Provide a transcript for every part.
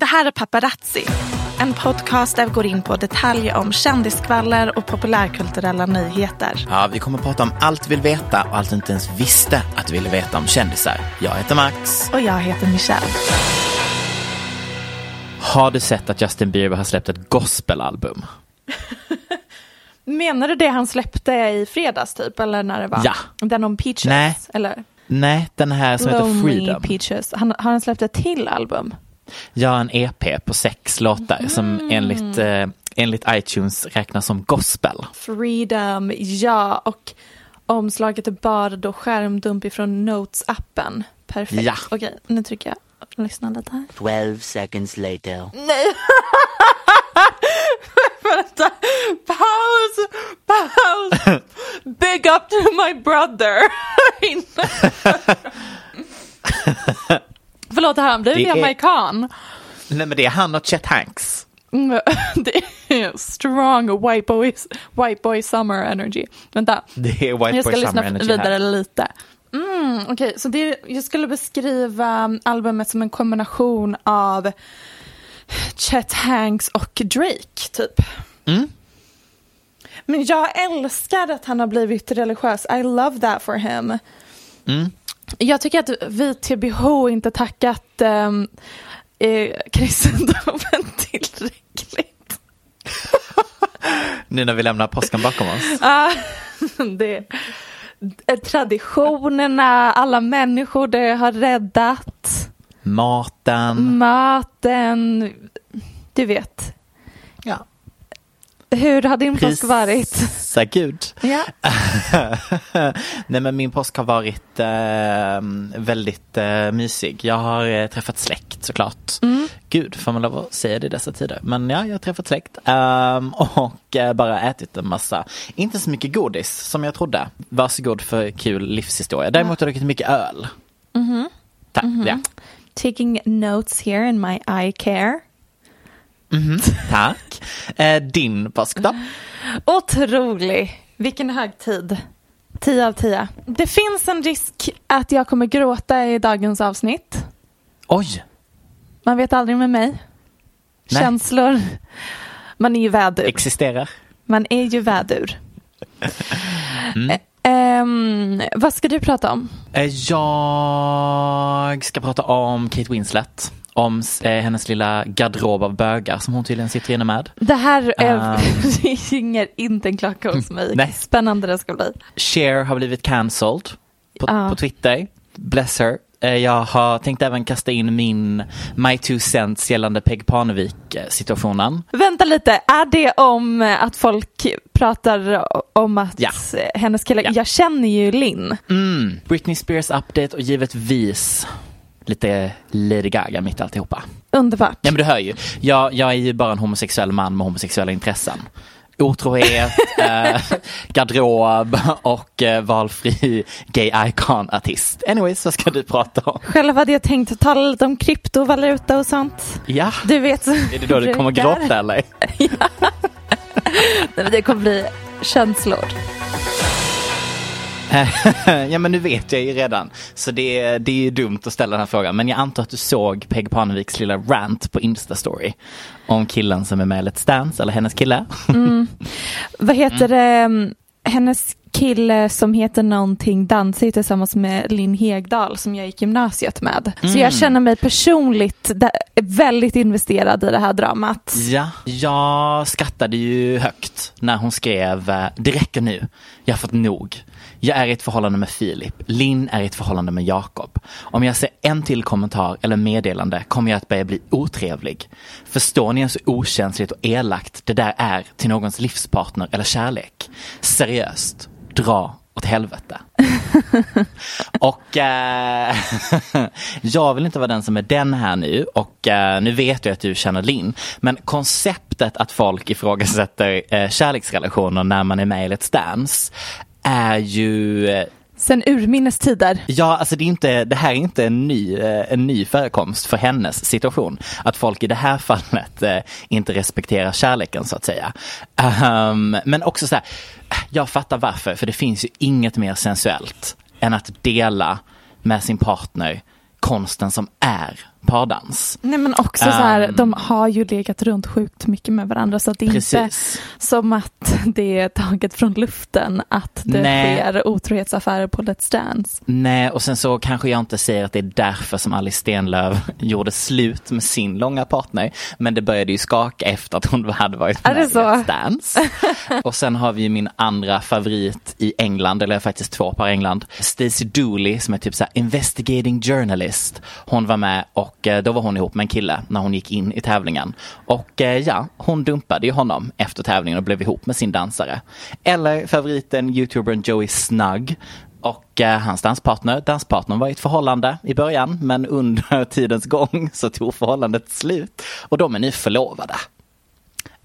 Det här är Paparazzi, en podcast där vi går in på detaljer om kändiskvaller och populärkulturella nyheter. Ja, vi kommer att prata om allt du vill veta och allt du inte ens visste att du ville veta om kändisar. Jag heter Max. Och jag heter Michelle. Har du sett att Justin Bieber har släppt ett gospelalbum? Menar du det han släppte i fredags typ, eller när det var? Ja. Den om Peaches? Nej. Eller? Nej, den här som heter Lonely Freedom. Peaches. Han, har han släppt ett till album? Jag har en EP på sex låtar som enligt, eh, enligt iTunes räknas som gospel. Freedom, ja. Och omslaget är bara då skärmdump ifrån Notes-appen. Perfekt. Ja. Okej, nu trycker jag. Lyssna lite här. 12 seconds later. Nej! Vänta! Paus! Paus! Big up to my brother! Förlåt, han blivit Det är- jamaican? Nej men det är han och Chet Hanks. Mm, Det är strong white boy, white boy summer energy. Vänta, Det är White jag ska Boy lyssna Summer vidare här. lite. Mm, Okej, så det, jag skulle beskriva albumet som en kombination av Chet Hanks och Drake, typ. Mm. Men jag älskar att han har blivit religiös. I love that for him. Mm. Jag tycker att vi TBH inte tackat um, eh, kristendomen tillräckligt. Nu när vi lämnar påsken bakom oss. Det, traditionerna, alla människor det har räddat, Maten. maten, du vet. Hur har din påsk varit? Prisa Gud. Ja. Nej men min påsk har varit eh, väldigt eh, mysig. Jag har eh, träffat släkt såklart. Mm. Gud, får man lov att säga det i dessa tider. Men ja, jag har träffat släkt. Ehm, och eh, bara ätit en massa, inte så mycket godis som jag trodde. Varsågod för kul livshistoria. Däremot har jag druckit mycket öl. Mhm. Tack, ja. Taking notes here in my eye care. Mhm, tack. Eh, din påsk då? Otrolig. Vilken högtid. 10 av 10. Det finns en risk att jag kommer gråta i dagens avsnitt. Oj, Man vet aldrig med mig. Nej. Känslor. Man är ju vädur. existerar. Man är ju vädur. Mm. Ehm, vad ska du prata om? Eh, Jag ska prata om Kate Winslet. Om eh, hennes lilla garderob av bögar som hon tydligen sitter inne med. Det här är, Um. ringer inte en klocka hos mig. Nej. Spännande det ska bli. Cher har blivit cancelled på, Ja. på Twitter. Bless her. Eh, Jag har tänkt även kasta in min My Two Cents gällande Peg Parnevik-situationen. Vänta lite, är det om eh, att folk pratar om att Ja. hennes kille, Ja. jag känner ju Linn. Mm. Britney Spears update och givetvis lite Lady Gaga mitt i alltihopa. Underbart. Ja men du hör ju, jag, jag är ju bara en homosexuell man med homosexuella intressen. otrohet, eh, garderob och eh, valfri gay icon-artist. Anyways, vad ska du prata om? Själv hade jag tänkt tala lite om kryptovaluta och sånt. Ja, Du vet. är det då du kommer gråta eller? Det kommer bli känslor. ja men nu vet jag ju redan. Så det, är- det är ju dumt att ställa den här frågan. Men jag antar att du såg Peg Parneviks lilla rant på Insta-story. Om killen som är med i Let's Dance, eller hennes kille. Vad heter det? mm, Hennes kille som heter någonting dansar tillsammans med Linn Hegdahl som jag gick gymnasiet med. Så jag känner mig personligt väldigt investerad i det här dramat. Ja, jag skrattade ju högt när hon skrev eh, Det räcker nu, jag har fått nog. Jag är i ett förhållande med Filip, Linn är i ett förhållande med Jakob. Om jag ser en till kommentar eller meddelande kommer jag att börja bli otrevlig. Förstår ni ens hur okänsligt och elakt det där är till någons livspartner eller kärlek? Seriöst, dra åt helvete. och eh, jag vill inte vara den som är den här nu och eh, nu vet jag att du känner Linn. Men konceptet att folk ifrågasätter eh, kärleksrelationer när man är med i Let's Dance är ju eh, Sen urminnes tider. Ja, alltså det, är inte, det här är inte en ny, eh, en ny förekomst för hennes situation. Att folk i det här fallet eh, inte respekterar kärleken så att säga. Ehm, men också så här, jag fattar varför, för det finns ju inget mer sensuellt än att dela med sin partner konsten som är pardans. Nej men också så här, Um, de har ju legat runt sjukt mycket med varandra så att det är inte Precis. som att det är taget från luften att det Nej. sker otrohetsaffärer på Let's Dance. Nej, och sen så kanske jag inte säger att det är därför som Alice Stenlöf gjorde slut med sin långa partner. Men det började ju skaka efter att hon hade varit med i? Let's Dance. och sen har vi ju min andra favorit i England, eller faktiskt två par i England. Stacey Dooley som är typ så här investigating journalist. Hon var med och eh, då var hon ihop med en kille när hon gick in i tävlingen. Och eh, ja, hon dumpade ju honom efter tävlingen och blev ihop med sin dansare. Eller favoriten youtubern Joey Snug och eh, hans danspartner, danspartnern var i ett förhållande i början men under tidens gång så tog förhållandet slut och de är nu förlovade.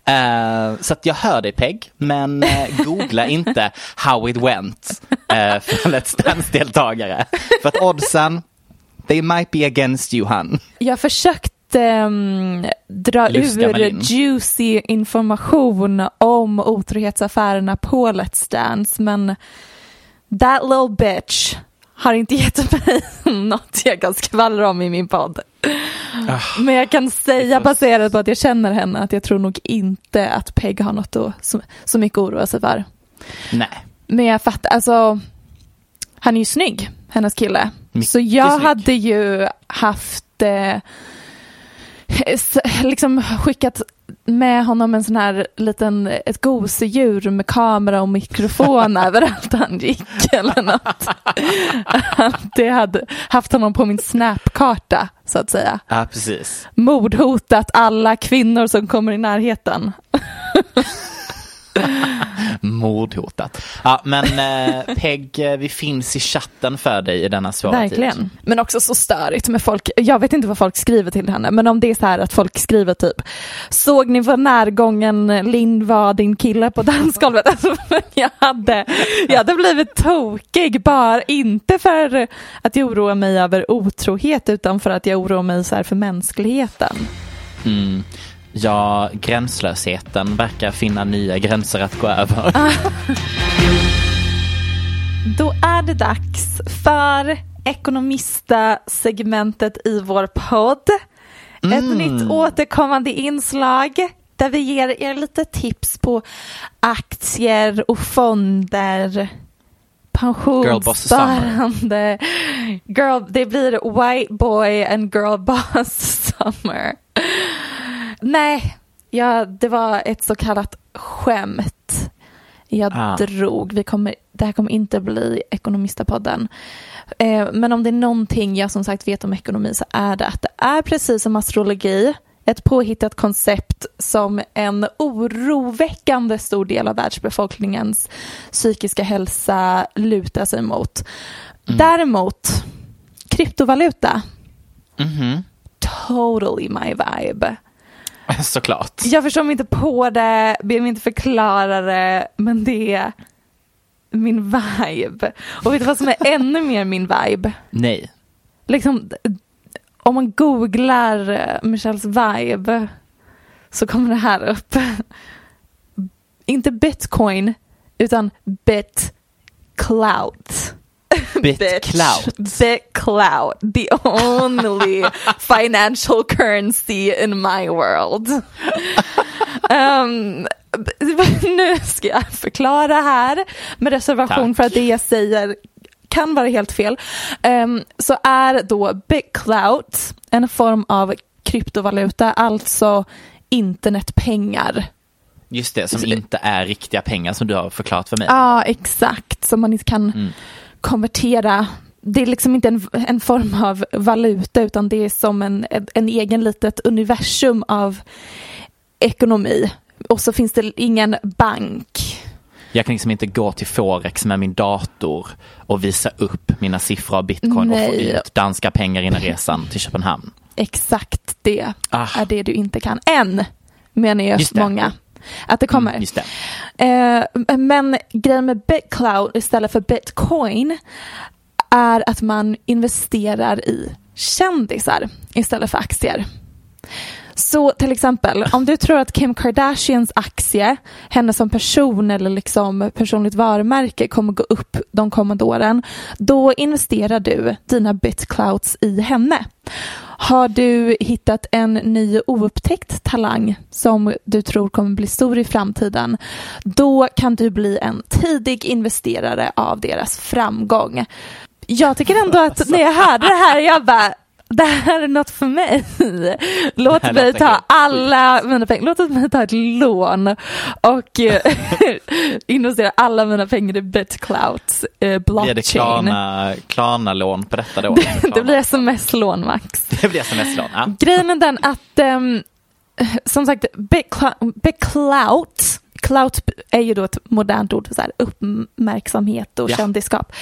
Eh, så att jag hör dig Peg, men eh, googla inte how it went för Let's Dance-deltagare. För att oddsen, they might be against you hun. Jag försökte ehm, dra Luska med ur din. juicy information om otrohetsaffärerna på Let's Dance men that little bitch har inte gett mig något jag kan skvallra om i min podd. Men jag kan säga baserat på att jag känner henne att jag tror nog inte att Peg har något att, så, så mycket att oroa sig för. Nej. Men jag fattar, alltså han är ju snygg, hennes kille. Mycket så jag snygg. hade ju haft eh, liksom skickat med honom en sån här liten, ett gosedjur med kamera och mikrofon överallt han gick eller något. Det hade haft honom på min snapkarta så att säga. Ja, precis. Mordhotat alla kvinnor som kommer i närheten. Mordhotat. Ja, men eh, Peg, eh, vi finns i chatten för dig i denna svåra tid. Verkligen. Men också så störigt med folk. Jag vet inte vad folk skriver till henne, men om det är så här att folk skriver typ Såg ni vad närgången Linn var din kille på dansgolvet? Alltså, jag, hade, jag hade blivit tokig, bara inte för att jag oroar mig över otrohet utan för att jag oroar mig så här för mänskligheten. Mm. Ja, gränslösheten verkar finna nya gränser att gå över. Då är det dags för Ekonomista-segmentet i vår podd. Ett nytt återkommande inslag där vi ger er lite tips på aktier och fonder, pensionssparande. Girl, det blir white boy and girl boss summer. Nej, ja, det var ett så kallat skämt jag Ah. drog. Vi kommer, det här kommer inte bli Ekonomistapodden. Eh, men om det är någonting jag som sagt vet om ekonomi så är det att det är precis som astrologi ett påhittat koncept som en oroväckande stor del av världsbefolkningens psykiska hälsa lutar sig mot. Däremot, kryptovaluta, Mhm. totally my vibe. Såklart. Jag förstår mig inte på det, ber mig inte förklara det, men det är min vibe. Och vet du vad som är ännu mer min vibe? Nej. Liksom, om man googlar Michelles vibe så kommer det här upp. Inte bitcoin, utan bitclout. Bitclout. Bitclout, the only financial currency in my world. Um, nu ska jag förklara här med reservation Tack. för att det jag säger kan vara helt fel. Um, så är då Bitclout en form av kryptovaluta, alltså internetpengar. Just det, som inte är riktiga pengar som du har förklarat för mig. Ja, exakt. Som man inte kan konvertera. Det är liksom inte en, en form av valuta utan det är som en, en, en egen litet universum av ekonomi. Och så finns det ingen bank. Jag kan liksom inte gå till Forex med min dator och visa upp mina siffror av bitcoin och få Nej. ut danska pengar innan resan till Köpenhamn. Exakt det Ah. är det du inte kan. Än, menar det. många. Att det kommer. Mm, det. Eh, men grejen med BitCloud istället för bitcoin är att man investerar i kändisar istället för aktier. Så till exempel, om du tror att Kim Kardashians aktie, henne som person eller liksom personligt varumärke kommer gå upp de kommande åren, då investerar du dina bitclouds i henne. Har du hittat en ny oupptäckt talang som du tror kommer bli stor i framtiden, då kan du bli en tidig investerare av deras framgång. Jag tycker ändå att när jag hörde det här, jag bara det här är något för mig. Låt mig ta alla mina pengar, låt mig ta ett lån och eh, investera alla mina pengar i BitClout eh, Blir det blockchain. Klarna, Klarna-lån på detta då? Det blir sms-lån Max. det blir sms-lån. Ja. Grejen är den att um, som sagt BitClout Clout är ju då ett modernt ord för så här uppmärksamhet och Ja. kändisskap.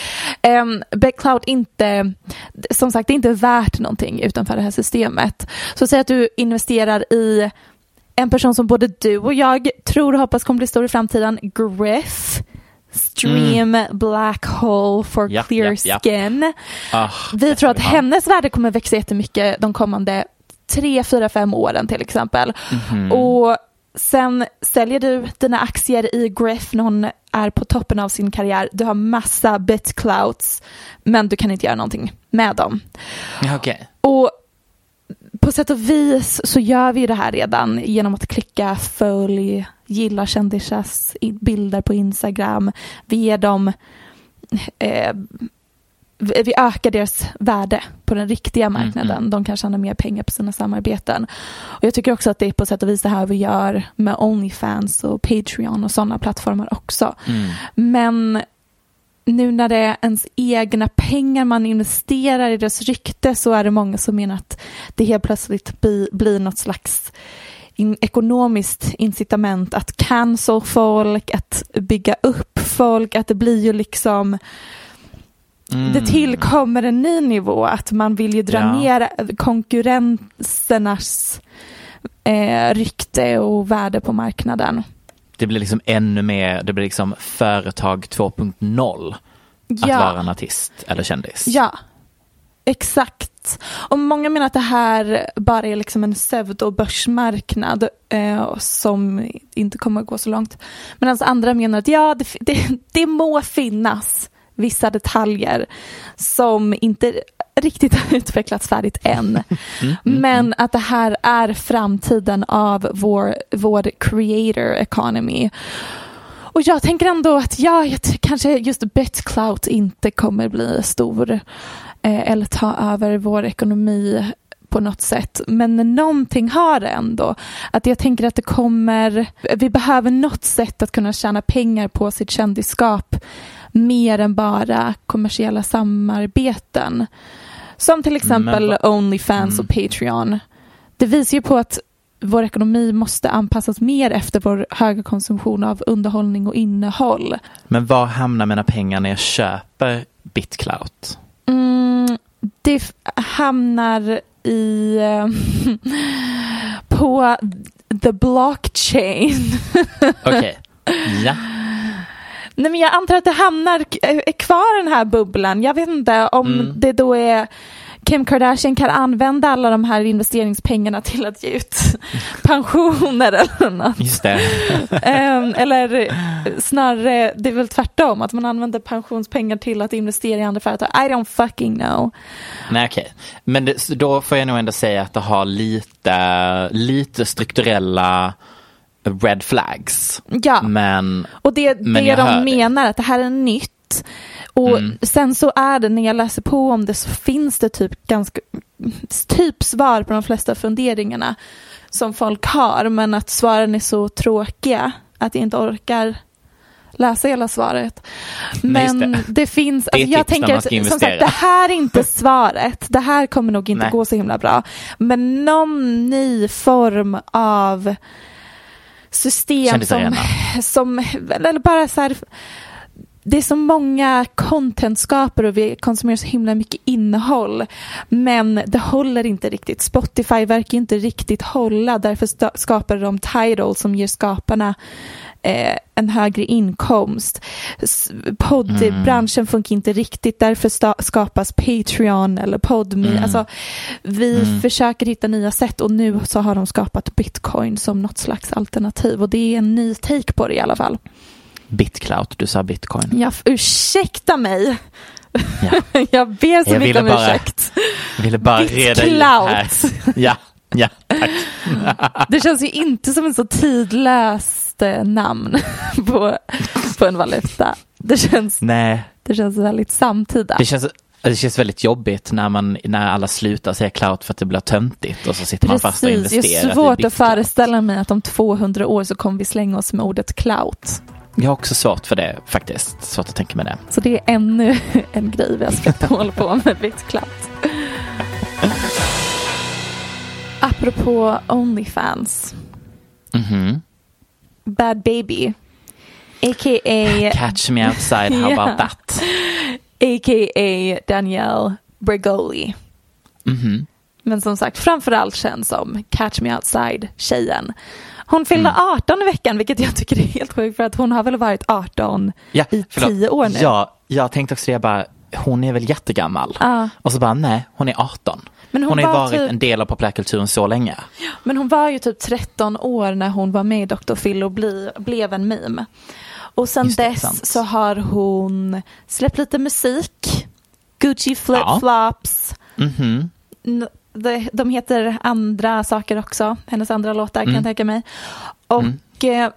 Um, BitClout inte, som sagt, det är inte värt någonting utanför det här systemet. Så säg att du investerar i en person som både du och jag tror och hoppas kommer bli stor i framtiden, Griff. Stream Black Hole for Japp, Clear japp. Skin. Ah, Vi tror att ja. hennes värde kommer växa jättemycket de kommande tre, fyra, fem åren till exempel. Mhm. Och sen säljer du dina aktier i Griff när hon är på toppen av sin karriär. Du har massa bitclouts men du kan inte göra någonting med dem. Okej. Och på sätt och vis så gör vi det här redan genom att klicka följ, gilla kändisars bilder på Instagram. Vi ger dem, eh, vi ökar deras värde på den riktiga marknaden. De kan tjäna mer pengar på sina samarbeten. Och jag tycker också att det är på sätt och vis det här vi gör med Onlyfans och Patreon och sådana plattformar också. Mm. Men nu när det är ens egna pengar man investerar i deras rykte så är det många som menar att det helt plötsligt bli, blir något slags in, ekonomiskt incitament att cancel folk, att bygga upp folk, att det blir ju liksom Mm. det tillkommer en ny nivå, att man vill ju dra Ja. ner konkurrensernas eh, rykte och värde på marknaden. Det blir liksom ännu mer, det blir liksom företag 2.0 att Ja. vara en artist eller kändis. Ja, exakt. Och många menar att det här bara är liksom en pseudobörsmarknad eh, som inte kommer att gå så långt. Medan andra menar att ja, det, det, det må finnas vissa detaljer som inte riktigt har utvecklats färdigt än. Men att det här är framtiden av vår, vår creator economy. Och jag tänker ändå att ja, kanske just BitClout inte kommer bli stor eh, eller ta över vår ekonomi på något sätt. Men någonting har det ändå. Att jag tänker att det kommer, vi behöver något sätt att kunna tjäna pengar på sitt kändisskap mer än bara kommersiella samarbeten. Som till exempel vad- Onlyfans och Patreon. Det visar ju på att vår ekonomi måste anpassas mer efter vår höga konsumtion av underhållning och innehåll. Men var hamnar mina pengar när jag köper BitClout? Mm, det hamnar i på the blockchain. Okej. Ja. Nej men jag antar att det hamnar är kvar den här bubblan. Jag vet inte om Mm. det då är Kim Kardashian kan använda alla de här investeringspengarna till att ge ut pensioner eller något. Just det. Ehm, eller snarare, det är väl tvärtom, att man använder pensionspengar till att investera i andra företag. I don't fucking know. Nej okej. Men det, då får jag nog ändå säga att det har lite, lite strukturella red flags. Ja, Men och det, men det jag hör de det. menar att det här är nytt. Och Mm. sen så är det, när jag läser på om det så finns det typ ganska, typ svar på de flesta funderingarna som folk har, men att svaren är så tråkiga att jag inte orkar läsa hela svaret. Nej, Men det. det. finns, Det är alltså jag tips när tänker som sagt, det här är inte svaret. Det här kommer nog inte Nej. gå så himla bra. Men någon ny form av system som, som, eller bara så här, det är så många contentskapare och vi konsumerar så himla mycket innehåll. Men det håller inte riktigt. Spotify verkar inte riktigt hålla. Därför skapar de titles som ger skaparna eh, en högre inkomst. Poddbranschen funkar inte riktigt. Därför skapas Patreon eller Podme. Mm. Alltså, vi Mm. försöker hitta nya sätt och nu så har de skapat bitcoin som något slags alternativ. Och det är en ny take på det i alla fall. Bitclout, du sa bitcoin. Ja, ursäkta mig. Ja. jag ber så Jag mycket om bara- ursäkt. Jag ville bara reda ut här. Ja, ja, tack. Det känns ju inte som en så tidlöst eh, namn på, på en valuta. Det känns, Nej, det känns väldigt samtida. det känns, det känns väldigt jobbigt när, man, när alla slutar säga clout för att det blir töntigt och så sitter man fast och Precis, det investerar är svårt att föreställa mig att om 200 år så kommer vi slänga oss med ordet clout. Jag har också svårt för det faktiskt. Svårt att tänka mig det. Så det är ännu en grej vi har spräckt hål på med BitClout. Apropå Onlyfans. Mhm. Bad Baby. A.k.a. Catch me outside, how Ja. about that? A.k.a. Danielle Bregoli. Mhm. Men som sagt framförallt känd som Catch Me Outside-tjejen. Hon fyllde Mm. 18 i veckan vilket jag tycker är helt sjukt för att hon har väl varit 18 Ja, i förlåt. 10 år nu. Ja, jag tänkte också det, jag bara, hon är väl jättegammal? Ja. Och så bara, nej, hon är 18. Men Hon, hon har ju var varit typ- en del av populärkulturen så länge. Men hon var ju typ 13 år när hon var med i Dr. Phil och bli, blev en meme. Och sen det, dess sant. så har hon släppt lite musik. Gucci flip-flops. Mhm. N- de, de heter andra saker också, hennes andra låtar kan jag Mm. tänka mig. Och eh,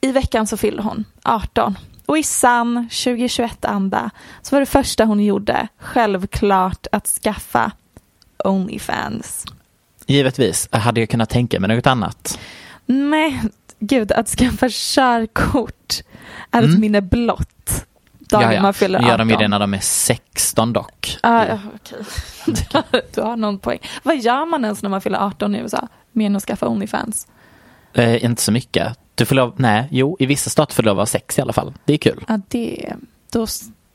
i veckan så fyllde hon 18. Och i sann 2021-anda så var det första hon gjorde självklart att skaffa Onlyfans. Givetvis, hade jag kunnat tänka mig något annat. Nej, gud, att skaffa körkort är ett Mm. minne blott. Dagen man fyller Nu 18. gör de ju det när de är 16 dock. Ah, ja, okej. Du har- någon poäng. Vad gör man ens när man fyller 18 i USA? Mer än att skaffa Onlyfans? Eh, inte så mycket. Du får lov, nej, jo, i vissa stater får du lov att vara sex i alla fall. Det är kul. Ja, det, då,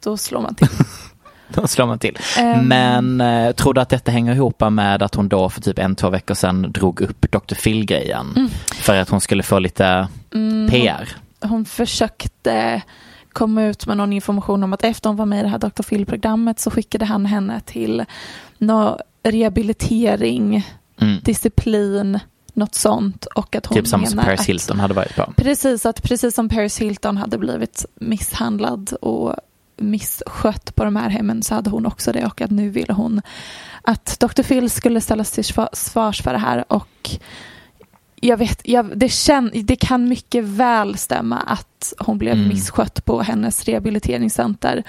då slår man till. Då slår man till. Ehm. Men eh, tror du att detta hänger ihop med att hon då för typ en, två veckor sedan drog upp Dr. Phil-grejen? Mm. För att hon skulle få lite PR? Hon försökte komma ut med någon information om att efter hon var med i det här Dr. Phil-programmet så skickade han henne till nå rehabilitering, Mm. disciplin, något sånt. Och att hon Typ samma som Paris att- Hilton hade varit på. Precis, att precis som Paris Hilton hade blivit misshandlad och misskött på de här hemmen så hade hon också det och att nu ville hon att Dr. Phil skulle ställas till sva- svars för det här och jag vet, jag, det, känn, det kan mycket väl stämma att hon blev Mm. misskött på hennes rehabiliteringscenter.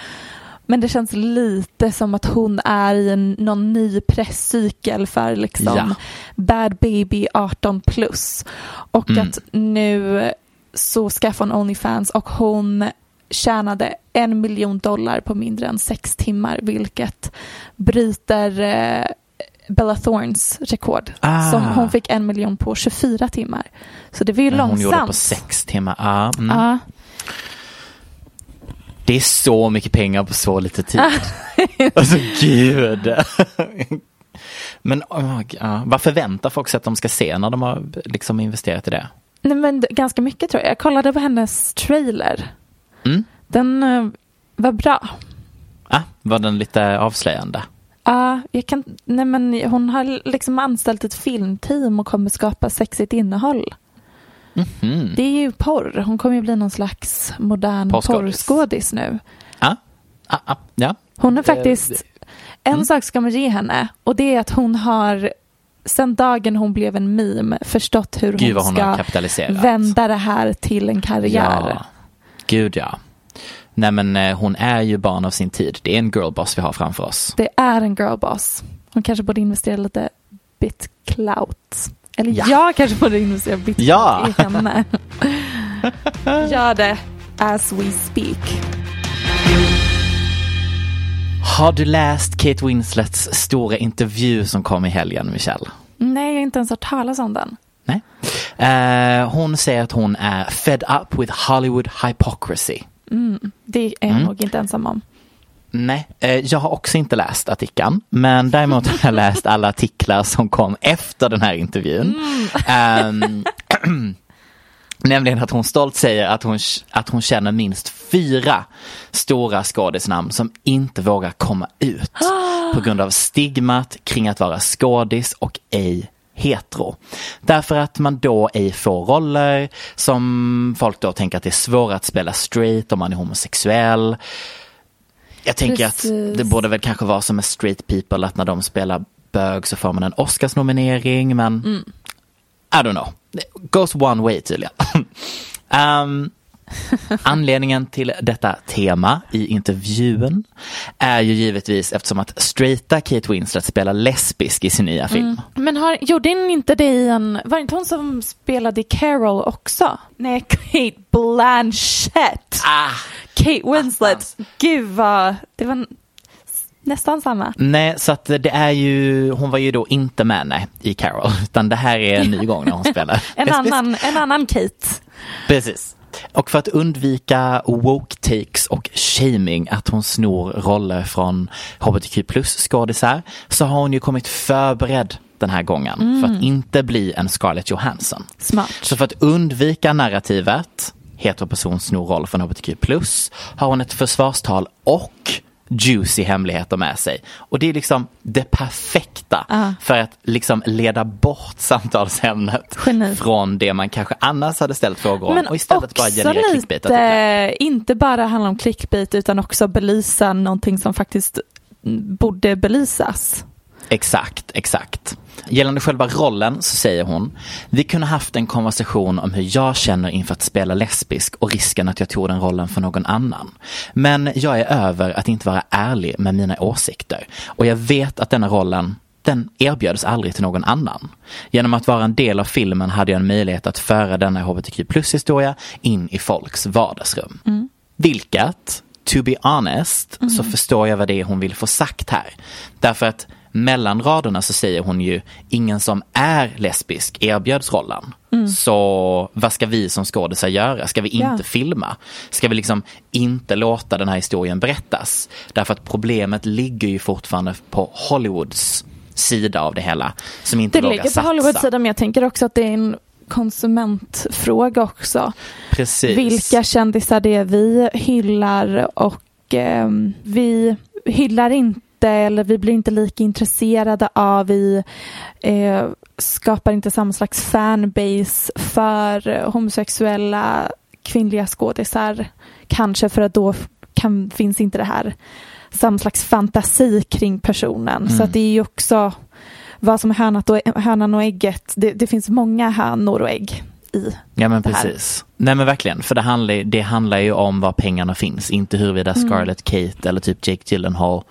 Men det känns lite som att hon är i en, någon ny presscykel för liksom Ja. Bad Baby 18 plus. Och Mm. att nu så skaffade hon Onlyfans och hon tjänade en miljon dollar på mindre än sex timmar vilket bryter eh, Bella Thornes rekord. Ah. Som hon fick en miljon på 24 timmar. Så det var ju Men långsamt. Hon gjorde på sex timmar. Ja, mm. Ja. Det är så mycket pengar på så lite tid. alltså gud. Men oh, ja, vad förväntar folk sig att de ska se när de har liksom investerat i det? Nej, men ganska mycket tror jag. Jag kollade på hennes trailer. Mm. Den uh, var bra. Ah, var den lite avslöjande? Ja, jag kan, nej men hon har liksom anställt ett filmteam och kommer skapa sexigt innehåll. Mm. Det är ju porr. Hon kommer ju bli någon slags modern Porrskådis. nu. Ah, ah, ah, ja. Hon är faktiskt, en Mm. sak ska man ge henne och det är att hon har sen dagen hon blev en meme förstått hur Gud hon hon ska vända det här till en karriär. Ja, gud ja. Nej men eh, hon är ju barn av sin tid. Det är en girlboss vi har framför oss. Det är en girlboss. Hon kanske borde investera lite bitclout. Eller Ja. jag kanske borde investera bitclout Ja. i henne. Gör det as we speak. Har du läst Kate Winslets stora intervju som kom i helgen, Michelle? Nej, jag har inte ens hört talas om den. Nej. Eh, hon säger att hon är fed up with Hollywood hypocrisy. Det är jag Mm. nog inte ensam om. Nej, eh, jag har också inte läst artikeln, men däremot har jag läst alla artiklar som kom efter den här intervjun. Ehm, nämligen att hon stolt säger att hon, att hon känner minst fyra stora skådisnamn som inte vågar komma ut på grund av stigmat kring att vara skådis och ej hetero. Därför att man då ej får roller som folk då tänker att det är svårt att spela straight om man är homosexuell. Jag tänker Precis. att det borde väl kanske vara som med straight people att när de spelar bög så får man en Oscarsnominering men I don't know. It goes one way tydligen. um, anledningen till detta tema i intervjun är ju givetvis eftersom att straighta Kate Winslet spelar lesbisk i sin nya film. Men har, gjorde inte det i en... Var det inte hon som spelade i Carol också? Nej, Kate Blanchett. Ah, Kate Winslet. Gud vad... Det var nästan samma. nej, så att det är ju, hon var ju då inte med nej, i Carol, utan det här är en ny gång när hon spelar En lesbisk. annan, en annan Kate. Precis. Och för att undvika woke takes och shaming att hon snor roller från hbtq plus skådisar så har hon ju kommit förberedd den här gången för att inte bli en Scarlett Johansson. Smart. Så för att undvika narrativet heteroperson snor roll från hbtq plus har hon ett försvarstal och juicy hemligheter med sig. Och det är liksom det perfekta Ah. för att liksom leda bort samtalsämnet Geni. från det man kanske annars hade ställt frågor om Men och istället bara generera clickbait lite, inte bara handla om clickbait utan också belysa någonting som faktiskt borde belysas. Exakt, exakt. Gällande själva rollen så säger hon, vi kunde haft en konversation om hur jag känner inför att spela lesbisk och risken att jag tog den rollen för någon annan. Men jag är över att inte vara ärlig med mina åsikter och jag vet att denna rollen den erbjöds aldrig till någon annan. Genom att vara en del av filmen hade jag en möjlighet att föra denna hbtq plus historia in i folks vardagsrum. Vilket, to be honest, så förstår jag vad det är hon vill få sagt här. Därför att mellan raderna så säger hon ju ingen som är lesbisk erbjöds rollen. Så vad ska vi som skådisar göra? Ska vi inte Ja. filma? Ska vi liksom inte låta den här historien berättas? Därför att problemet ligger ju fortfarande på Hollywoods sida av det hela. Som inte Det vågar ligger på satsa. Hollywoods sida men jag tänker också att det är en konsumentfråga också. Precis. Vilka kändisar det är vi hyllar och ehm, vi hyllar inte eller vi blir inte lika intresserade av, vi eh, skapar inte samma slags fanbase för homosexuella kvinnliga skådisar. Kanske för att då kan, finns inte det här samma slags fantasi kring personen. Så att det är ju också vad som är hönat och, hönan och ägget. Det, det finns många hönor och ägg i Ja men det här. precis. Nej men verkligen, för det handlar, det handlar ju om var pengarna finns, inte huruvida Mm. Scarlett Kate eller typ Jake Gyllenhaal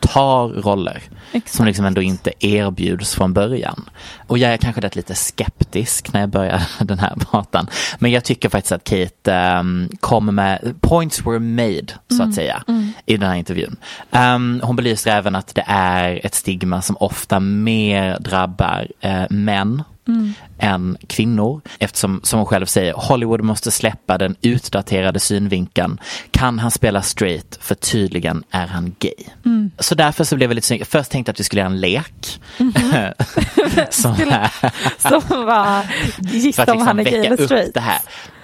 tar roller Exakt. som liksom ändå inte erbjuds från början. Och jag är kanske rätt lite skeptisk när jag börjar den här pratan. Men jag tycker faktiskt att Kate um, kommer med, points were made så Mm. att säga i den här intervjun. Um, hon belyser även att det är ett stigma som ofta mer drabbar eh, män än kvinnor. Eftersom, som hon själv säger, Hollywood måste släppa den utdaterade synvinkeln. Kan han spela straight? För tydligen är han gay. Så därför så blev jag lite snygg. Först tänkte jag att vi skulle göra en lek. Som här. Som var, gissa om liksom han är gay eller straight. det här.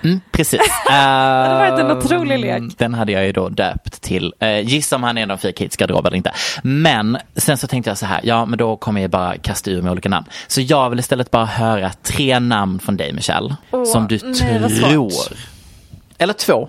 Mm, precis. det hade varit en otrolig lek. Den hade jag ju då döpt till uh, Gissa om han är en av kids garderob eller inte. Men sen så tänkte jag så här, ja men då kommer jag bara kasta ur med olika namn. Så jag vill istället bara höra tre namn från dig Michelle. Åh, som du nej, tror. Eller två.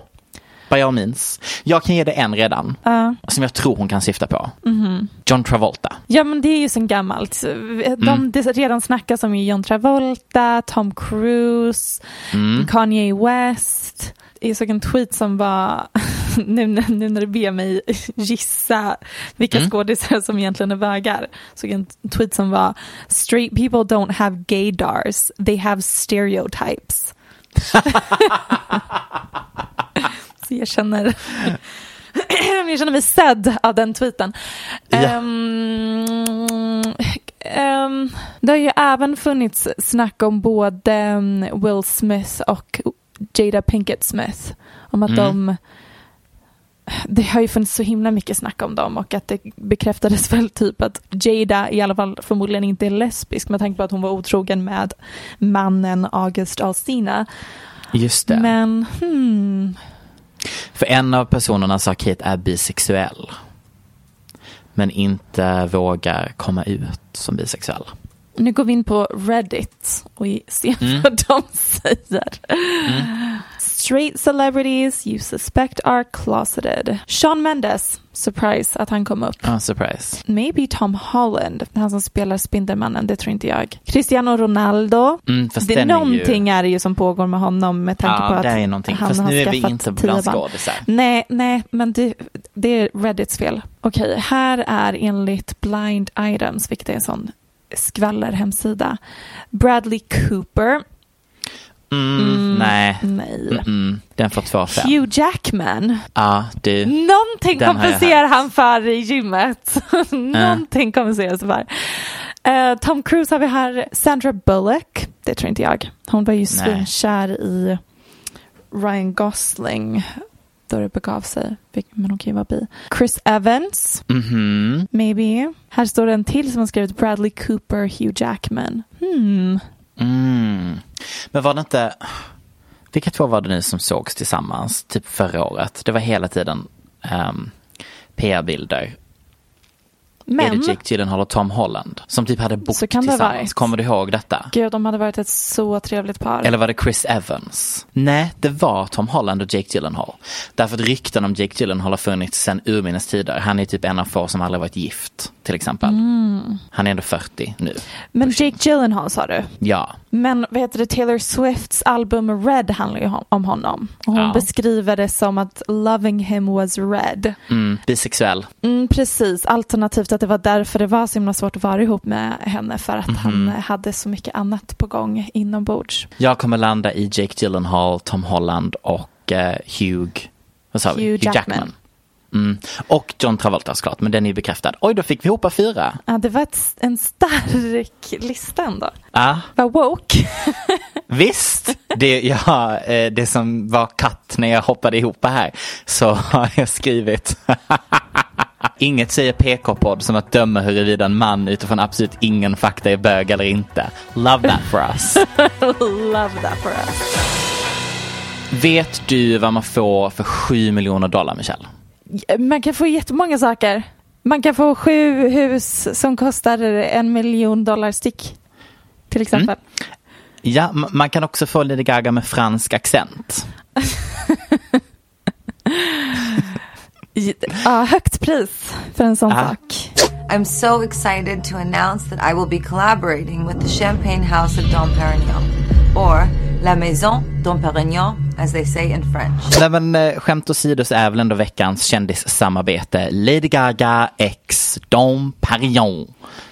Vad jag minns. Jag kan ge dig en redan. Ja. Som jag tror hon kan syfta på. Mhm. John Travolta. Ja men det är ju sen gammalt. Mm. De, det redan snackas om John Travolta, Tom Cruise, Mm. Kanye West. Jag såg en tweet som var, nu, nu när du ber mig gissa vilka Mm. skådisar som egentligen är bögar. Såg en tweet som var Straight people don't have gaydars, they have stereotypes. Så jag känner jag känner mig sedd av den tweeten. Ja. Ehm, ehm, det har ju även funnits snack om både um, Will Smith och Jada Pinkett Smith. Om att de det har ju funnits så himla mycket snack om dem och att det bekräftades väl typ att Jada i alla fall förmodligen inte är lesbisk med tanke på att hon var otrogen med mannen August Alsina. Just det. Men hmm, För en av personerna sa Kate är bisexuell. Men inte vågar komma ut som bisexuell. Nu går vi in på Reddit och ser Mm. vad de säger. Straight celebrities you suspect are closeted. Sean Mendes, surprise att han kom upp. Ah, surprise. Maybe Tom Holland, han som spelar Spindelmannen, det tror inte jag. Cristiano Ronaldo. Mm, det, är ju- någonting är det ju som pågår med honom med tanke Ja, på att det är någonting. han Fast har nu är vi skaffat inte bland skådisar. Nej, nej, men det, det är Reddits fel. Okej, här är enligt Blind Items, vilket är en sån skvallerhemsida, Bradley Cooper. Mm, nej. Nej. Mm-mm. Den får två fem. Hugh Jackman. Ja, du. Någonting Den kompenserar han för i gymmet. Någonting kompenseras för. Eh, Tom Cruise har vi här. Sandra Bullock. Det tror inte jag. Hon var ju svinkär i Ryan Gosling. Då det begav sig. Men hon kan ju vara bi. Chris Evans. Mhm. Maybe. Här står det en till som har skrivit Bradley Cooper, Hugh Jackman. Hmm. Mm. Men var det inte, vilka två var det nu som sågs tillsammans, typ förra året? Det var hela tiden um, PR-bilder. Är Men, det Jake Gyllenhaal och Tom Holland som typ hade bott tillsammans? Kommer du ihåg detta? gud de hade varit ett så trevligt par. Eller var det Chris Evans? Nej, det var Tom Holland och Jake Gyllenhaal. Därför att rykten om Jake Gyllenhaal har funnits sedan urminnes tider. Han är typ en av få som aldrig varit gift, till exempel. Mm. Han är ändå 40 nu. Men Jake Gyllenhaal sa du? Ja, Men vad heter det, Taylor Swifts album Red handlar ju om honom. Och hon Ja. beskriver det som att loving him was red. mm, bisexuell. Mm, precis, alternativt att det var därför det var så himla svårt att vara ihop med henne för att han Mhm. hade så mycket annat på gång inombords. Jag kommer landa i Jake Gyllenhaal, Tom Holland och eh, Hugh, vad sa vi? Hugh Jackman. Mm. Och John Travolta såklart, men den är ju bekräftad. Oj, då fick vi ihop fyra. Ja, det var ett, en stark lista ändå. Ja, Var woke. visst. Det, ja, eh, det som var katt när jag hoppade ihop här, så har jag skrivit Inget säger PK-podd som att döma huruvida en man utifrån absolut ingen fakta är bög eller inte. Love that for us. Love that for us. Vet du vad man får för 7 miljoner dollar, Michelle? Man kan få jättemånga saker. Man kan få sju hus som kostar en miljon dollar styck. Till exempel. Ja, m- man kan också få Lady Gaga med fransk accent. Ja, högt pris för en sån Ah. sak. I'm so excited to announce that I will be collaborating with the Champagne House of Dom Perignon, or La Maison Dom Perignon, as they say in French. Nej men eh, skämt åsido så är väl ändå veckans kändissamarbete Lady Gaga x Dom Perignon.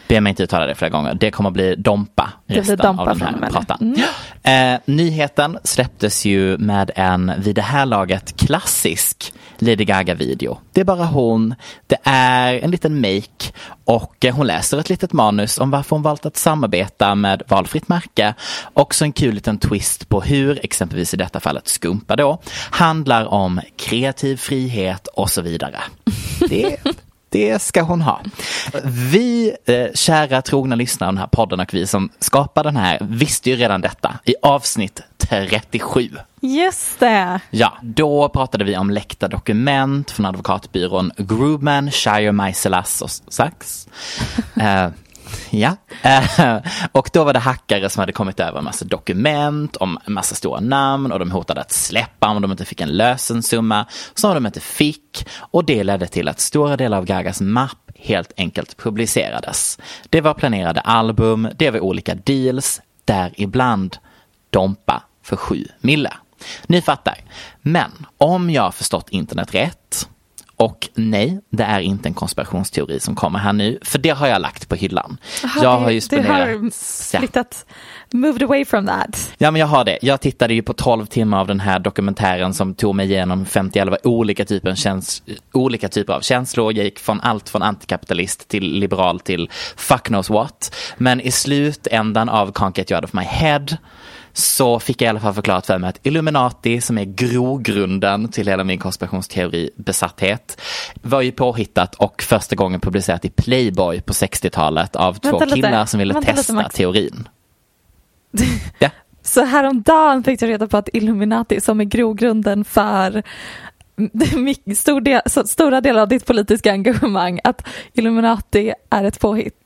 Be mig inte uttala det flera gånger. Det kommer att bli Dompa blir resten Dompa av den här pratan. nu. Eh, nyheten släpptes ju med en vid det här laget klassisk Lady Gaga-video. Det är bara hon, det är en liten make och hon läser ett litet manus om varför hon valt att samarbeta med valfritt märke. Också en kul liten twist på hur, exempelvis i detta fallet Skumpa då, handlar om kreativ frihet och så vidare. Det det ska hon ha. Vi, eh, kära trogna lyssnare av den här podden och vi som skapar den här visste ju redan detta i avsnitt 37. Just det. Ja, då pratade vi om läckta dokument från advokatbyrån Grubman, Shire, Meiselas och Sachs. eh, Ja, eh, och då var det hackare som hade kommit över en massa dokument om en massa stora namn och de hotade att släppa om de inte fick en lösensumma som de inte fick och det ledde till att stora delar av Gagas mapp helt enkelt publicerades. Det var planerade album, det var olika deals, däribland Dompa för sju mille. Ni fattar. Men om jag förstått internet rätt och nej, det är inte en konspirationsteori som kommer här nu, för det har jag lagt på hyllan. Aha, jag har ju spenderat... Du har flyttat, moved away from that. Ja, men jag har det. Jag tittade ju på 12 timmar av den här dokumentären som tog mig igenom 50 olika typer, käns olika typer av känslor. Jag gick från allt från antikapitalist till liberal till fuck knows what. Men i slutändan av Can't Get You Out of My Head så fick jag i alla fall förklarat för mig att Illuminati, som är grogrunden till hela min konspirationsteori besatthet, var ju påhittat och första gången publicerat i Playboy på 60-talet av två Vänta killar lite. som ville Vänta lite, testa Max. teorin. Ja. Så häromdagen fick jag reda på att Illuminati som är grogrunden för stor del, stora delar av ditt politiska engagemang, att Illuminati är ett påhitt.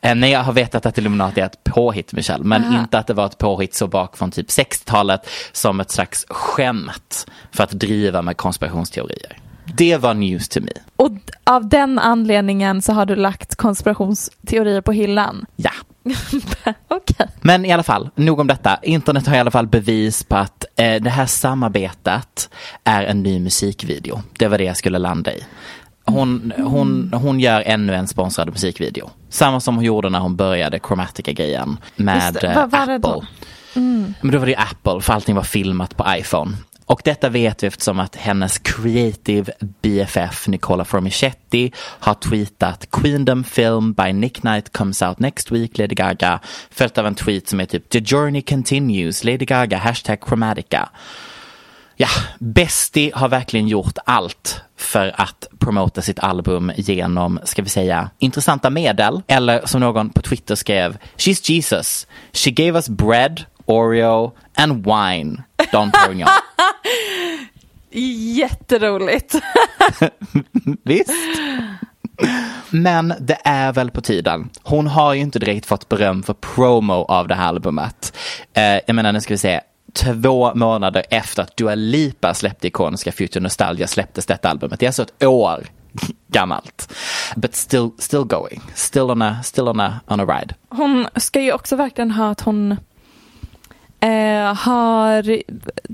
Eh, Nej, jag har vetat att Illuminati är ett påhitt, Michelle, men Aha. inte att det var ett påhitt så bak från typ 60-talet som ett slags skämt för att driva med konspirationsteorier. Det var news to me. Och av den anledningen så har du lagt konspirationsteorier på hyllan. Ja. Okej. Men i alla fall, nog om detta. Internet har i alla fall bevis på att eh, det här samarbetet är en ny musikvideo. Det var det jag skulle landa i. Hon, hon, hon gör ännu en sponsrad musikvideo. Samma som hon gjorde när hon började Chromatica-grejen med det. eh, Vad Apple. då? Mm. Men då var det ju Apple, för allting var filmat på iPhone. Och detta vet vi eftersom att hennes creative BFF Nicola Formichetti har tweetat Queendom film by Nick Knight comes out next week, Lady Gaga. Följt av en tweet som är typ The journey continues, Lady Gaga, hashtag Chromatica. Ja, Besti har verkligen gjort allt för att promota sitt album genom, ska vi säga, intressanta medel. Eller som någon på Twitter skrev, She's Jesus. She gave us bread, Oreo and wine. Don Perignon. Jätteroligt. Visst? Men det är väl på tiden. Hon har ju inte direkt fått beröm för promo av det här albumet. Eh, jag menar, nu ska vi se. Två månader efter att Dua Lipa släppte ikoniska Future Nostalgia släpptes detta albumet. Det är alltså ett år gammalt. But still, still going. Still on a, still on a, on a ride. Hon ska ju också verkligen ha att hon eh, har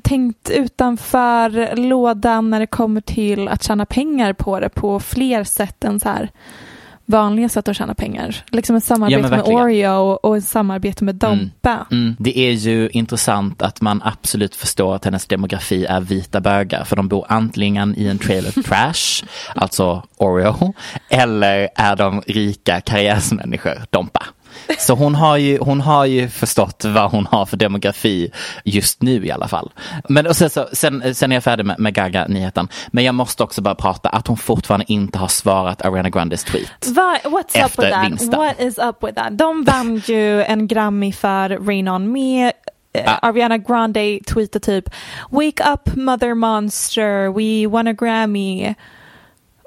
tänkt utanför lådan när det kommer till att tjäna pengar på det på fler sätt än så här vanliga sätt att tjäna pengar. Liksom ett samarbete med verkligen. Oreo och ett samarbete med Dompa. Mm. Det är ju intressant att man absolut förstår att hennes demografi är vita bögar. För de bor antingen i en trailer trash, alltså Oreo, eller är de rika karriärsmänniskor, Dompa. Så hon har, ju, hon har ju förstått vad hon har för demografi just nu i alla fall. Men och sen, så, sen, sen är jag färdig med, med Gaga-nyheten. Men jag måste också bara prata att hon fortfarande inte har svarat Ariana Grandes tweet. Va, what's up with that? vinsten. What is up with that? De vann ju en Grammy för Rain On Me. Ah. Ariana Grande tweetade typ Wake up mother monster, we won a Grammy.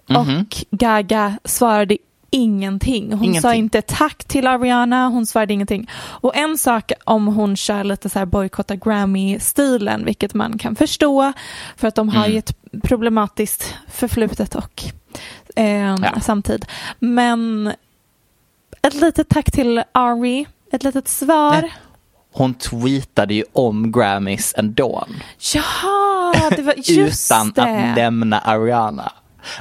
Mhm. Och Gaga svarade ingenting. Hon sa Ingenting. inte tack till Ariana, hon svarade ingenting. Och en sak om hon kör lite så här bojkotta Grammy-stilen, vilket man kan förstå, för att de har Mm. ju ett problematiskt förflutet och eh, Ja. samtid. Men ett litet tack till Ari, ett litet svar. Nej. Hon tweetade ju om Grammys ändå. Jaha, det var just utan det. att nämna Ariana.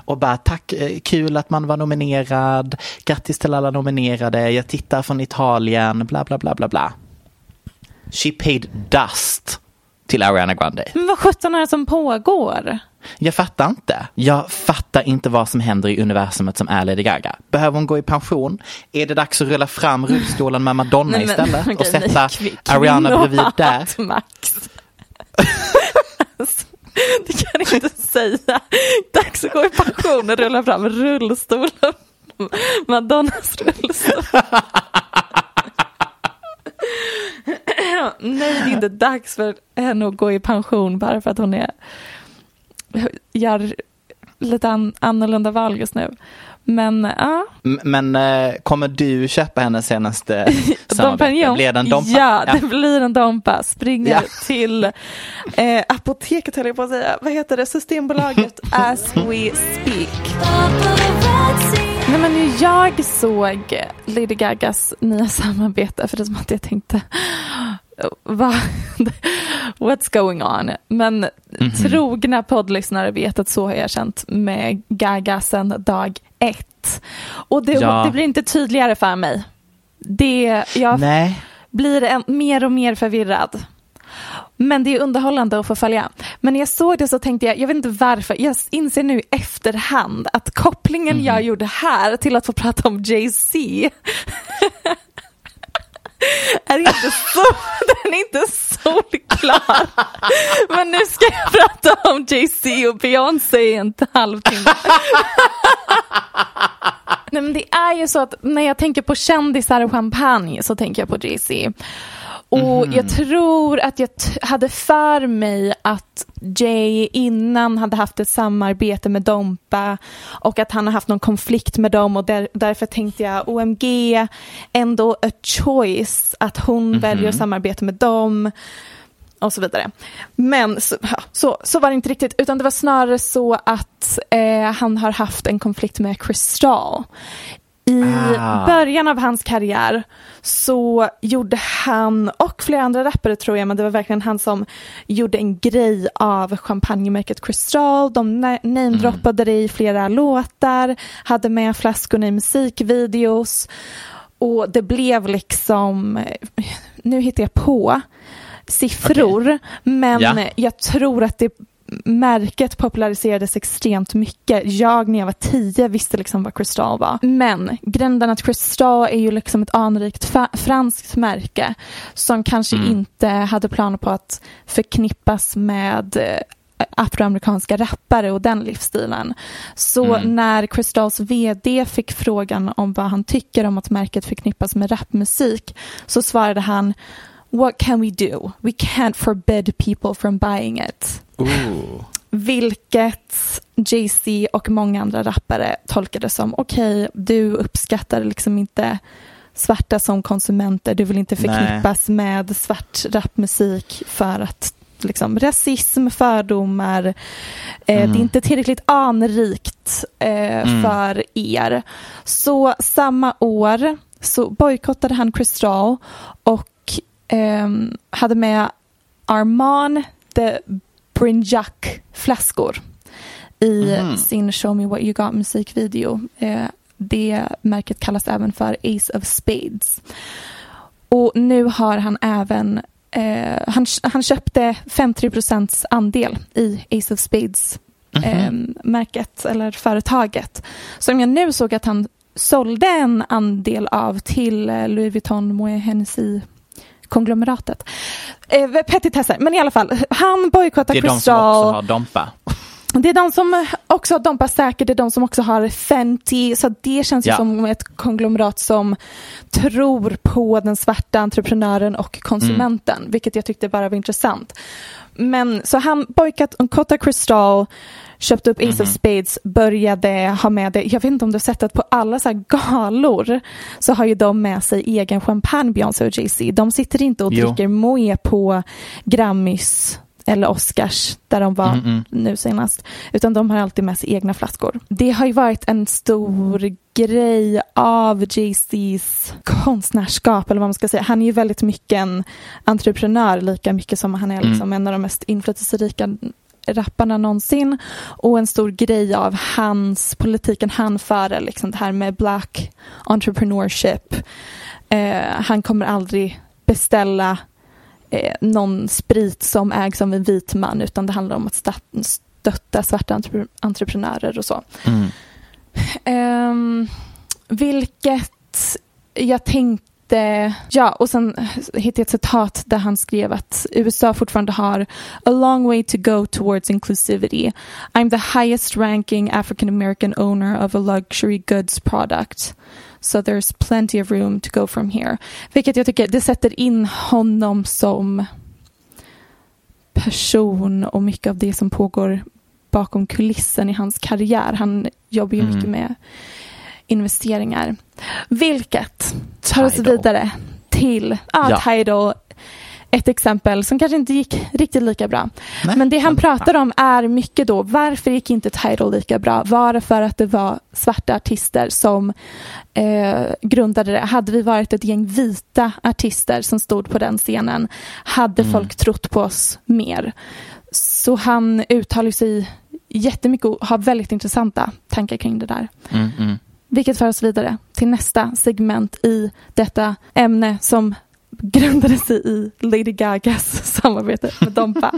Och bara tack, eh, kul att man var nominerad, grattis till alla nominerade, jag tittar från Italien, bla bla bla bla bla. She paid dust till Ariana Grande. Men vad sjutton är det som pågår? Jag fattar inte. Jag fattar inte vad som händer i universumet som är Lady Gaga. Behöver hon gå i pension? Är det dags att rulla fram rullstolen med Madonna Nej, men, istället och okej, sätta nej, Ariana bredvid där? Max. Det kan jag inte säga dags att gå i pension och rulla fram rullstolen. Madonnas rullstol. Nej, det är inte dags för henne att gå i pension bara för att hon är, gör lite an, annorlunda val just nu. Men ja, Men eh, kommer du köpa hennes senaste samarbete? Blir det en Dompa? Ja, det blir en Dompa. Springer Ja. till eh, apoteket höll jag på att säga. Vad heter det? Systembolaget as we speak. Nej, men nu jag såg Lady Gagas nya samarbete för det som att jag tänkte Va? What's going on? Men trogna poddlyssnare vet att så har jag känt med Gaga sedan dag ett. Och det, Ja. det blir inte tydligare för mig. Det, jag Nej. blir en, mer och mer förvirrad. Men det är underhållande att få följa. Men när jag såg det så tänkte jag, jag vet inte varför, jag inser nu i efterhand att kopplingen jag gjorde här till att få prata om Jay-Z är inte så, den är inte solklar. Men nu ska jag prata om Jay-Z och Beyoncé i en halvtimme. Nej men det är ju så att när jag tänker på kändisar och champagne så tänker jag på Jay-Z. Och jag tror att jag hade för mig att Jay innan hade haft ett samarbete med Dompa och att han har haft någon konflikt med dem och där, därför tänkte jag OMG, ändå a choice att hon väljer att samarbeta med dem och så vidare. Men så, så, så var det inte riktigt, utan det var snarare så att eh, han har haft en konflikt med Crystal. I Ah. början av hans karriär så gjorde han, och flera andra rappare tror jag, men det var verkligen han som gjorde en grej av champagnemärket Crystal. De na- namedroppade det i flera låtar, hade med flaskorna i musikvideos. Och det blev liksom, eh, nu hittar jag på siffror, men Ja. jag tror att det märket populariserades extremt mycket. Jag när jag var tio visste liksom vad Crystal var. Men är att Crystal är ju liksom ett anrikt franskt märke som kanske inte hade planer på att förknippas med eh, afroamerikanska rappare och den livsstilen. Så när Crystals vd fick frågan om vad han tycker om att märket förknippas med rapmusik så svarade han What can we do? We can't forbid people from buying it. Ooh. Vilket Jay-Z och många andra rappare tolkade som okej, du uppskattar liksom inte svarta som konsumenter, du vill inte förknippas med svart rapmusik för att liksom rasism, fördomar, eh, det är inte tillräckligt anrikt eh, för er. Så samma år så bojkottade han Crystal och ehm, hade med Arman de Brinjac-flaskor i sin Show Me What You Got musikvideo. Eh, det märket kallas även för Ace of Spades. Och nu har han även eh, han, han köpte 50 procents andel i Ace of Spades eh, märket eller företaget. Som jag nu såg att han sålde en andel av till eh, Louis Vuitton Moet Hennessy konglomeratet. Eh, petitesser, men i alla fall, han bojkottar Det är de som Crystal. också har Dompa. Det är de som också har Dompa säkert, det är de som också har Fenty, så det känns Ja. som ett konglomerat som tror på den svarta entreprenören och konsumenten, Mm. vilket jag tyckte bara var intressant. Men så han bojkottade Crystal, köpte upp Ace Mhm. of Spades, började ha med det, jag vet inte om du har sett att på alla så galor så har ju de med sig egen champagne, Beyoncé och Jay-Z. De sitter inte och Jo. dricker Moët på Grammys eller Oscars där de var Mm-mm. nu senast. Utan de har alltid med sig egna flaskor. Det har ju varit en stor grej av Jay-Z's konstnärskap eller vad man ska säga. Han är ju väldigt mycket en entreprenör lika mycket som han är liksom en av de mest inflytelserika rapparna någonsin och en stor grej av hans politiken han för liksom det här med black entrepreneurship. Eh, han kommer aldrig beställa eh, någon sprit som ägs av en vit man utan det handlar om att stötta svarta entrep- entreprenörer och så. Mm. Ehm, vilket jag tänkte, ja och sen hittade jag ett citat där han skrev att USA fortfarande har a long way to go towards inclusivity. I'm the highest ranking African American owner of a luxury goods product. So there's plenty of room to go from here. Vilket jag tycker, det sätter in honom som person och mycket av det som pågår bakom kulissen i hans karriär. Han jobbar ju Mm. mycket med investeringar. Vilket tar oss vidare till ah, Ja. Tidal. Ett exempel som kanske inte gick riktigt lika bra. Nej, Men det han pratar om är mycket då, varför gick inte Tidal lika bra? Var det för att det var svarta artister som eh, grundade det? Hade vi varit ett gäng vita artister som stod på den scenen hade Mm. folk trott på oss mer. Så han uttalar sig jättemycket och har väldigt intressanta tankar kring det där. Mm, mm. Vilket för oss vidare till nästa segment i detta ämne som grundade sig i Lady Gagas samarbete med Dompa.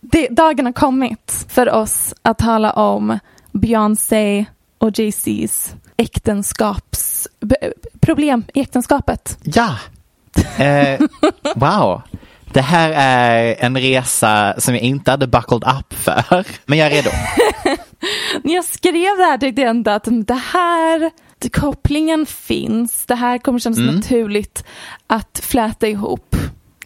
Det, dagen har kommit för oss att tala om Beyoncé och Jay-Z's äktenskaps... b- problem i äktenskapet. Ja! Eh, wow. Det här är en resa som jag inte hade buckled up för. Men jag är redo. När jag skrev det här tyckte jag ändå att det här, kopplingen finns. Det här kommer kännas Mm. naturligt att fläta ihop.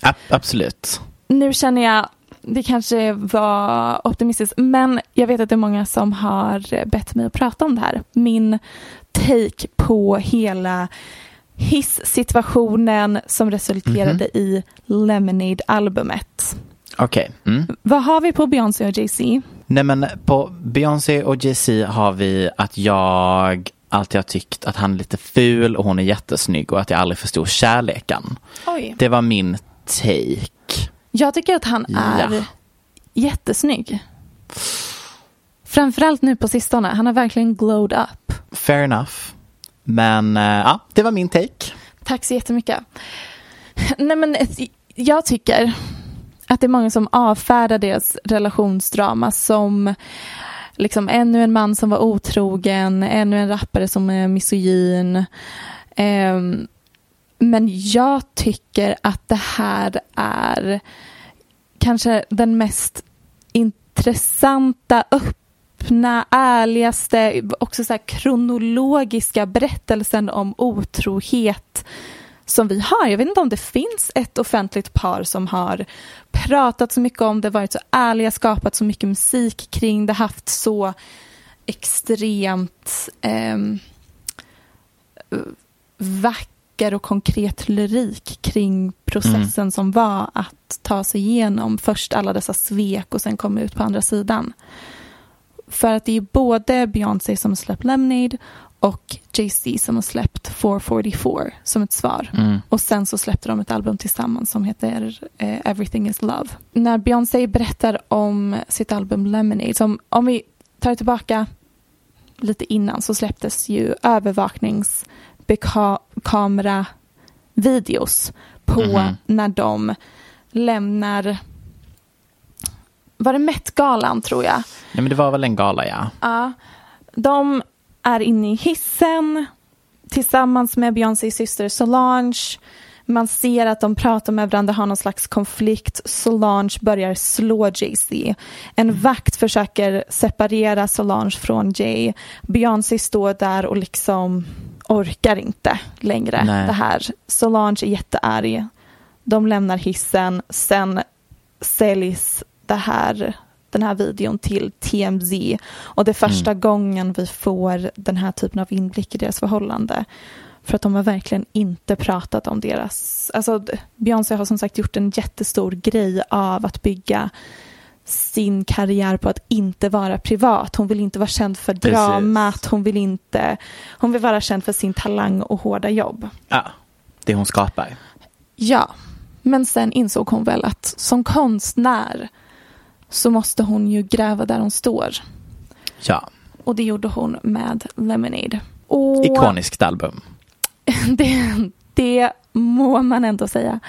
A- absolut. Nu känner jag, det kanske var optimistiskt, men jag vet att det är många som har bett mig att prata om det här. Min take på hela hiss-situationen som resulterade i Lemonade-albumet. Okej. Mm. Vad har vi på Beyoncé och Jay-Z? Nej men på Beyoncé och Jay-Z har vi att jag alltid har tyckt att han är lite ful och hon är jättesnygg och att jag aldrig förstod kärleken. Oj. Det var min take. Jag tycker att han är Ja. jättesnygg. Framförallt nu på sistone. Han har verkligen glowed up. Fair enough. Men eh, ja, det var min take. Tack så jättemycket. Nej men ett- jag tycker att det är många som avfärdar deras relationsdrama som liksom ännu en man som var otrogen, ännu en rappare som är misogyn. Um, men jag tycker att det här är kanske den mest intressanta, öppna, ärligaste, också så här kronologiska berättelsen om otrohet som vi har. Jag vet inte om det finns ett offentligt par som har pratat så mycket om det, varit så ärliga, skapat så mycket musik kring det, haft så extremt ehm, vacker och konkret lyrik kring processen som var att ta sig igenom först alla dessa svek och sen komma ut på andra sidan. För att det är både Beyoncé som släppt Lemonade och Jay-Z som har släppt 444 som ett svar. Mm. Och sen så släppte de ett album tillsammans som heter eh, Everything is Love. När Beyoncé berättar om sitt album Lemonade, som om vi tar tillbaka lite innan så släpptes ju övervakningskamera-videos på Mhm. när de lämnar var det Met-galan tror jag? Ja men det var väl en gala ja. Ja. De är inne i hissen tillsammans med Beyoncés syster Solange. Man ser att de pratar med varandra, har någon slags konflikt. Solange börjar slå Jay-Z. En vakt försöker separera Solange från Jay. Beyoncé står där och liksom orkar inte längre Nej. det här. Solange är jättearg. De lämnar hissen. Sen säljs det här, den här videon till TMZ. Och det är första gången vi får den här typen av inblick i deras förhållande. För att de har verkligen inte pratat om deras... Alltså, Beyoncé har som sagt gjort en jättestor grej av att bygga sin karriär på att inte vara privat. Hon vill inte vara känd för dramat. Hon vill inte... Hon vill vara känd för sin talang och hårda jobb. ja. Det hon skapar. Ja, men sen insåg hon väl att som konstnär så måste hon ju gräva där hon står. Ja. Och det gjorde hon med Lemonade. Och Ikoniskt album. det, det må man ändå säga.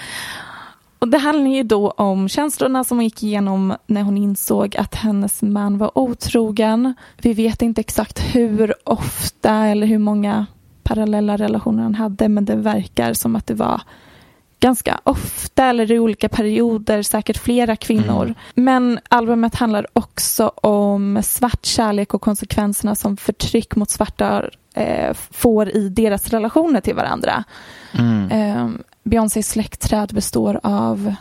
Och det handlar ju då om känslorna som hon gick igenom när hon insåg att hennes man var otrogen. Vi vet inte exakt hur ofta eller hur många parallella relationer han hade men det verkar som att det var ganska ofta eller i olika perioder, säkert flera kvinnor. Mm. Men albumet handlar också om svart kärlek och konsekvenserna som förtryck mot svarta eh, får i deras relationer till varandra. Mm. Eh, Beyoncés släktträd består av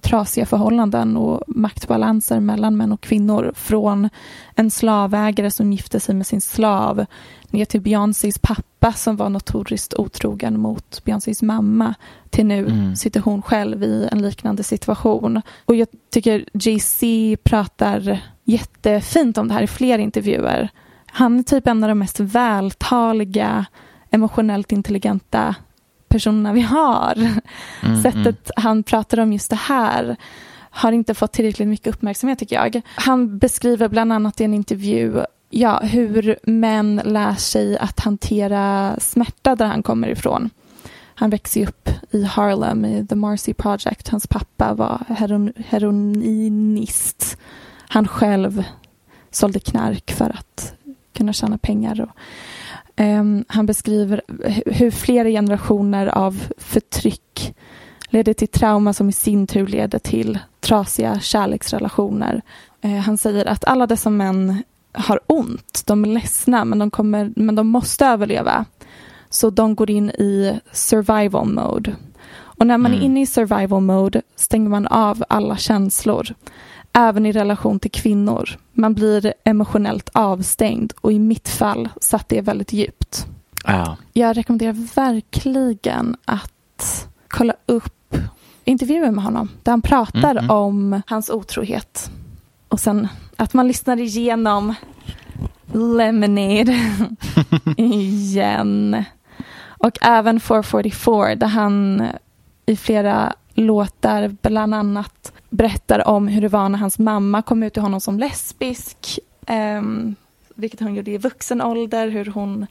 trasiga förhållanden och maktbalanser mellan män och kvinnor. Från en slavägare som gifte sig med sin slav ner till Beyoncés pappa som var notoriskt otrogen mot Beyoncés mamma till nu mm. sitter hon själv i en liknande situation. Och jag tycker Jay-Z pratar jättefint om det här i fler intervjuer. Han är typ en av de mest vältaliga, emotionellt intelligenta personerna vi har. Mm, Sättet mm. han pratar om just det här har inte fått tillräckligt mycket uppmärksamhet tycker jag. Han beskriver bland annat i en intervju ja, hur män lär sig att hantera smärta där han kommer ifrån. Han växer upp i Harlem i The Marcy Project. Hans pappa var heron heroinist. Han själv sålde knark för att kunna tjäna pengar. Och, um, han beskriver hur flera generationer av förtryck leder till trauma som i sin tur leder till trasiga kärleksrelationer. Uh, han säger att alla dessa män har ont, de är ledsna men de, kommer, men de måste överleva. Så de går in i survival mode. Och när man mm. är inne i survival mode stänger man av alla känslor. Även i relation till kvinnor. Man blir emotionellt avstängd och i mitt fall satt det väldigt djupt. Ja. Jag rekommenderar verkligen att kolla upp intervjuer med honom där han pratar mm, mm. om hans otrohet. Och sen att man lyssnar igenom Lemonade igen. Och även 444 där han i flera låtar bland annat berättar om hur det var när hans mamma kom ut till honom som lesbisk. Um, vilket hon gjorde i vuxen ålder, hur hon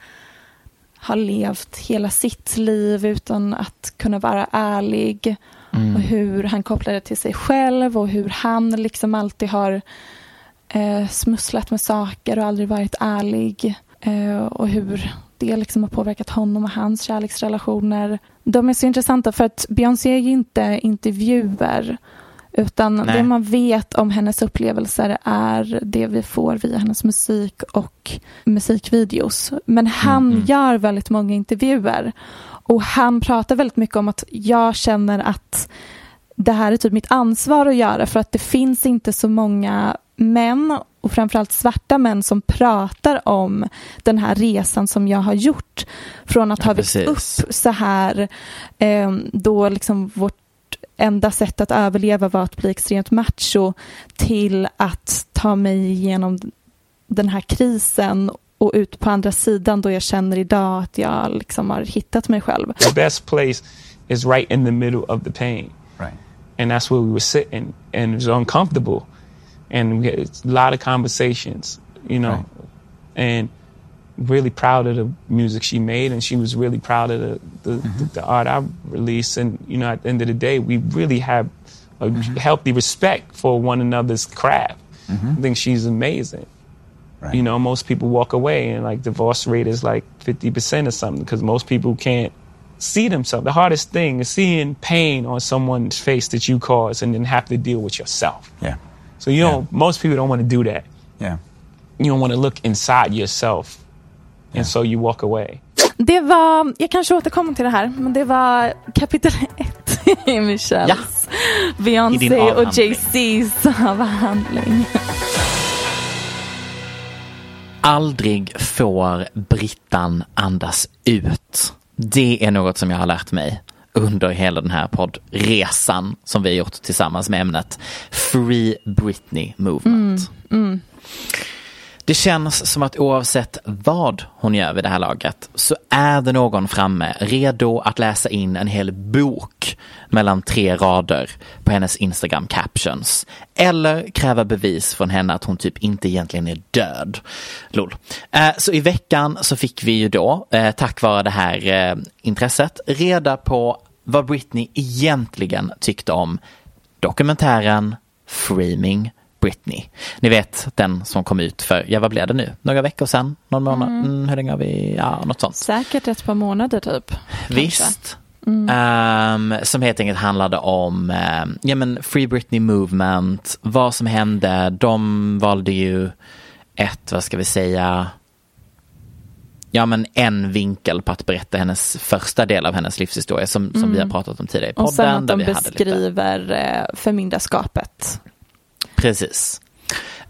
har levt hela sitt liv utan att kunna vara ärlig. Mm. Och hur han kopplade till sig själv och hur han liksom alltid har eh, smusslat med saker och aldrig varit ärlig. Eh, och hur det liksom har påverkat honom och hans kärleksrelationer. De är så intressanta för att Beyoncé är ju inte intervjuer utan Nej. det man vet om hennes upplevelser är det vi får via hennes musik och musikvideos. Men han mm, mm. gör väldigt många intervjuer och han pratar väldigt mycket om att jag känner att det här är typ mitt ansvar att göra för att det finns inte så många män och framförallt svarta män som pratar om den här resan som jag har gjort. Från att ja, ha växt upp så här eh, då liksom vårt enda sätt att överleva var att bli extremt macho till att ta mig igenom den här krisen och ut på andra sidan då jag känner idag att jag liksom har hittat mig själv. The best place is right in the middle of the pain. Right. And that's where we were sitting and it was uncomfortable. and we had a lot of conversations, you know, right. and really proud of the music she made, and she was really proud of the the, mm-hmm. the, the art I released. And you know, at the end of the day, we really have a mm-hmm. healthy respect for one another's craft. Mm-hmm. I think she's amazing. Right. You know, most people walk away and like divorce rate is like 50% or something because most people can't see themselves. The hardest thing is seeing pain on someone's face that you caused and then have to deal with yourself. Yeah. So you know, most people don't want to do that. Yeah. You don't want to look inside yourself. And so you walk away. Det var, jag kanske återkommer till det här, men det var kapitel ett i Michelles, ja. Beyoncé och Jay-Z's avhandling. Aldrig får Brittan andas ut. Det är något som jag har lärt mig under hela den här poddresan som vi har gjort tillsammans med ämnet Free Britney Movement. Mm, mm. Det känns som att oavsett vad hon gör vid det här laget så är det någon framme redo att läsa in en hel bok mellan tre rader på hennes Instagram captions. Eller kräva bevis från henne att hon typ inte egentligen är död. Lol. Eh, så i veckan så fick vi ju då, eh, tack vare det här eh, intresset, reda på vad Britney egentligen tyckte om dokumentären Framing Britney. Ni vet den som kom ut för, ja vad blev det nu, några veckor sedan, någon månad, mm. Mm, hur länge har vi, ja något sånt. Säkert ett par månader typ. Visst. Mm. Um, som helt enkelt handlade om um, ja, men Free Britney Movement, vad som hände. De valde ju ett, vad ska vi säga, ja men en vinkel på att berätta hennes första del av hennes livshistoria som, som mm. vi har pratat om tidigare i podden. Och sen att de beskriver lite... Eh, förmyndarskapet. Precis.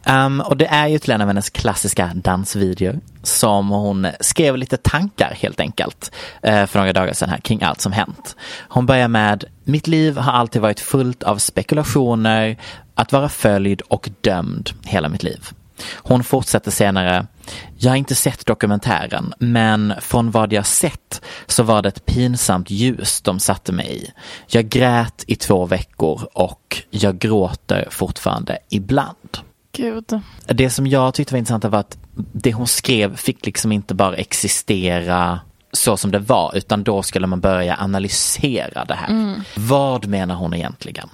Um, och det är ju till en av hennes klassiska dansvideor som hon skrev lite tankar helt enkelt uh, för några dagar sedan här kring allt som hänt. Hon börjar med Mitt liv har alltid varit fullt av spekulationer, att vara följd och dömd hela mitt liv. Hon fortsätter senare jag har inte sett dokumentären, men från vad jag sett så var det ett pinsamt ljus de satte mig i. Jag grät i två veckor och jag gråter fortfarande ibland. Gud. Det som jag tyckte var intressant var att det hon skrev fick liksom inte bara existera så som det var, utan då skulle man börja analysera det här. Mm. Vad menar hon egentligen?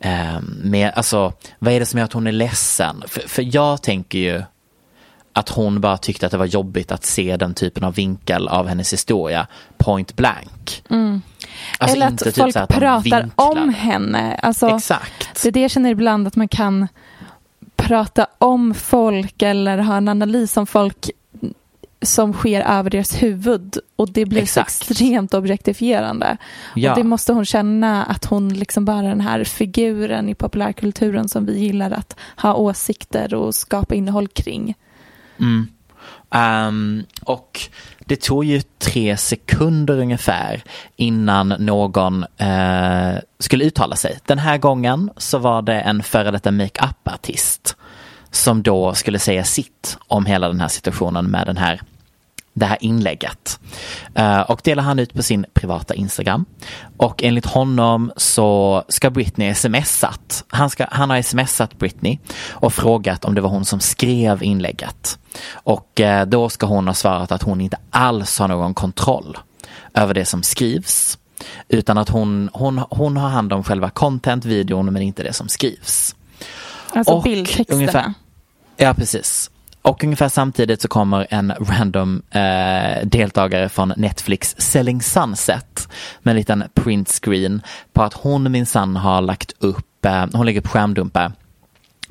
Eh, med, alltså, vad är det som gör att hon är ledsen? För, för jag tänker ju att hon bara tyckte att det var jobbigt att se den typen av vinkel av hennes historia point blank. Mm. Alltså Eller att typ folk att pratar om henne. Alltså, Exakt. Det är det jag känner ibland att man kan prata om folk eller ha en analys om folk som sker över deras huvud och det blir så extremt objektifierande. Ja. Och det måste hon känna att hon liksom bara den här figuren i populärkulturen som vi gillar att ha åsikter och skapa innehåll kring. Mm. Um, och det tog ju tre sekunder ungefär innan någon uh, skulle uttala sig. Den här gången så var det en före detta makeup-artist som då skulle säga sitt om hela den här situationen med den här det här inlägget. Uh, och delar han ut på sin privata Instagram. Och enligt honom så ska Britney smsat. Han, ska, han har smsat Britney och frågat om det var hon som skrev inlägget. Och uh, då ska hon ha svarat att hon inte alls har någon kontroll över det som skrivs. Utan att hon, hon, hon har hand om själva content-videon men inte det som skrivs. Alltså bildtexterna? Ja, precis. Och ungefär samtidigt så kommer en random eh, deltagare från Netflix Selling Sunset med en liten print screen på att hon minsann har lagt upp, eh, hon lägger upp skärmdumpar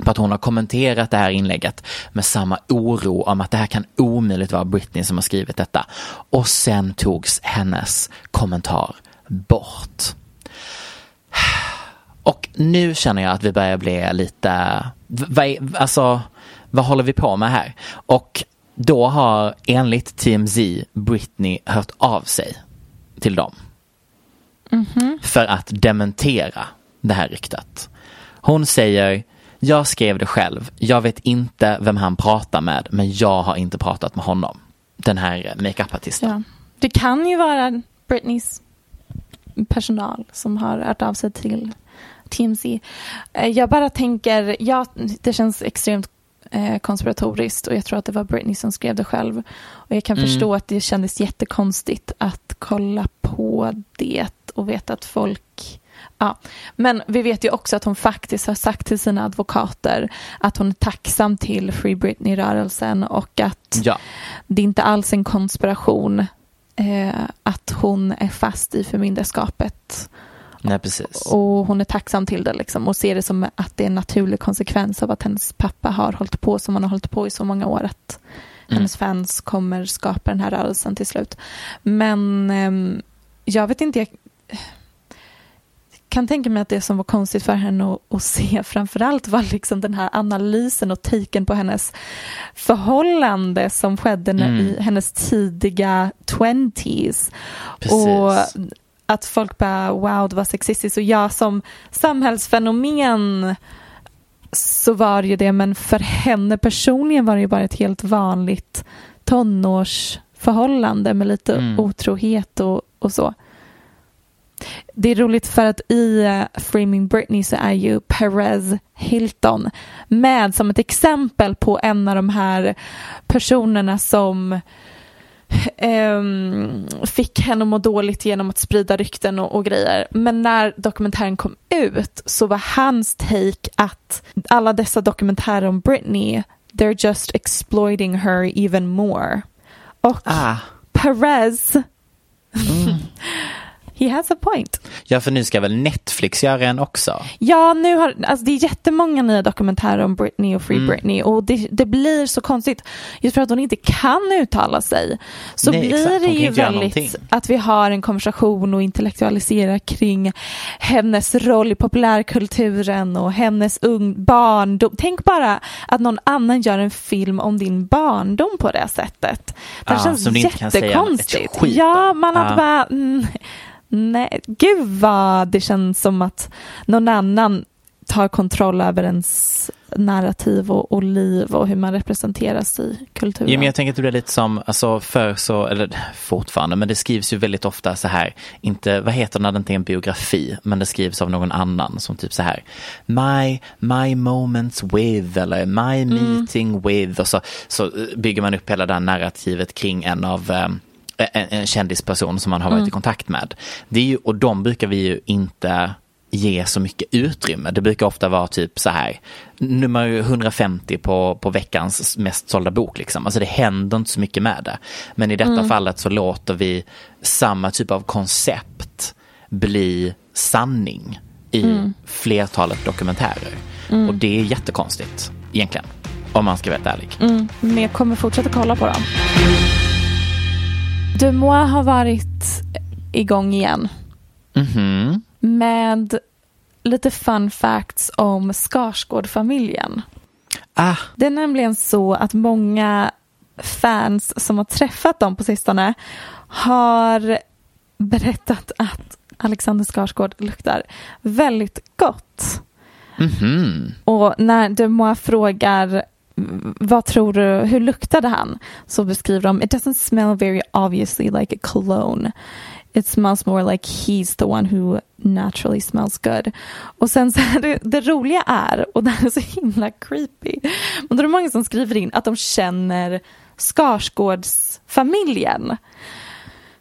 på att hon har kommenterat det här inlägget med samma oro om att det här kan omöjligt vara Britney som har skrivit detta. Och sen togs hennes kommentar bort. Och nu känner jag att vi börjar bli lite, alltså vad håller vi på med här? Och då har enligt TMZ Britney hört av sig till dem. Mm -hmm. För att dementera det här ryktet. Hon säger, jag skrev det själv, jag vet inte vem han pratar med, men jag har inte pratat med honom. Den här makeupartisten. Ja. Det kan ju vara Britneys personal som har hört av sig till TMZ. Eh, jag bara tänker, ja, det känns extremt eh, konspiratoriskt och jag tror att det var Britney som skrev det själv. Och jag kan mm. förstå att det kändes jättekonstigt att kolla på det och veta att folk Ja, men vi vet ju också att hon faktiskt har sagt till sina advokater att hon är tacksam till Free Britney-rörelsen och att ja. det inte alls är en konspiration eh, att hon är fast i förmyndarskapet Nej, precis. Och hon är tacksam till det liksom och ser det som att det är en naturlig konsekvens av att hennes pappa har hållit på som han har hållit på i så många år. Att mm. hennes fans kommer skapa den här rörelsen till slut. Men eh, jag vet inte, jag kan tänka mig att det som var konstigt för henne att, att se framförallt var liksom den här analysen och taken på hennes förhållande som skedde mm. i hennes tidiga twenties. Och att folk bara wow det var sexistiskt och jag som samhällsfenomen så var det ju det men för henne personligen var det ju bara ett helt vanligt tonårsförhållande med lite mm. otrohet och, och så. Det är roligt för att i uh, Framing Britney så är ju Perez Hilton med som ett exempel på en av de här personerna som ehm, fick henne att må dåligt genom att sprida rykten och, och grejer. Men när dokumentären kom ut så var hans take att alla dessa dokumentärer om Britney, they're just exploiting her even more. Och Ah. Perez, he has a point. Ja, för nu ska väl Netflix göra en också? Ja, nu har, alltså det är jättemånga nya dokumentärer om Britney och Free Mm. Britney och det, det blir så konstigt just för att hon inte kan uttala sig. Så Nej, blir exakt. Det ju väldigt att vi har en konversation och intellektualiserar kring hennes roll i populärkulturen och hennes ung barndom. Tänk bara att någon annan gör en film om din barndom på det sättet. Det Ja, känns säga ett jättekonstigt. ja, man att Ja. bara mm, Nej, gud vad det känns som att någon annan tar kontroll över ens narrativ och, och liv och hur man representeras i kulturen. Ja, men jag tänker att det blir lite som, alltså för så, eller fortfarande, men det skrivs ju väldigt ofta så här, inte, vad heter det när det inte är en biografi, men det skrivs av någon annan som typ så här, my, my moments with, eller my meeting with, och så, så bygger man upp hela det här narrativet kring en av eh, en, en kändisperson som man har varit i kontakt med. Det är ju, och de brukar vi ju inte ge så mycket utrymme. Det brukar ofta vara typ så här nummer 150 på, på veckans mest sålda bok. Liksom. Alltså det händer inte så mycket med det. Men i detta fallet så låter vi samma typ av koncept bli sanning i flertalet dokumentärer. Och det är jättekonstigt egentligen. Om man ska vara helt ärlig. Mm, men jag kommer fortsätta kolla på dem. Dumois har varit igång igen Mhm. med lite fun facts om Skarsgård-familjen. Ah, Det är nämligen så att många fans som har träffat dem på sistone har berättat att Alexander Skarsgård luktar väldigt gott. mhm. Och när Dumois frågar vad tror du, hur luktade han? Så beskriver de, it doesn't smell very obviously like a cologne. It smells more like he's the one who naturally smells good. Och sen så är det, det roliga är, och det här är så himla creepy, men då är det många som skriver in att de känner Skarsgårdsfamiljen.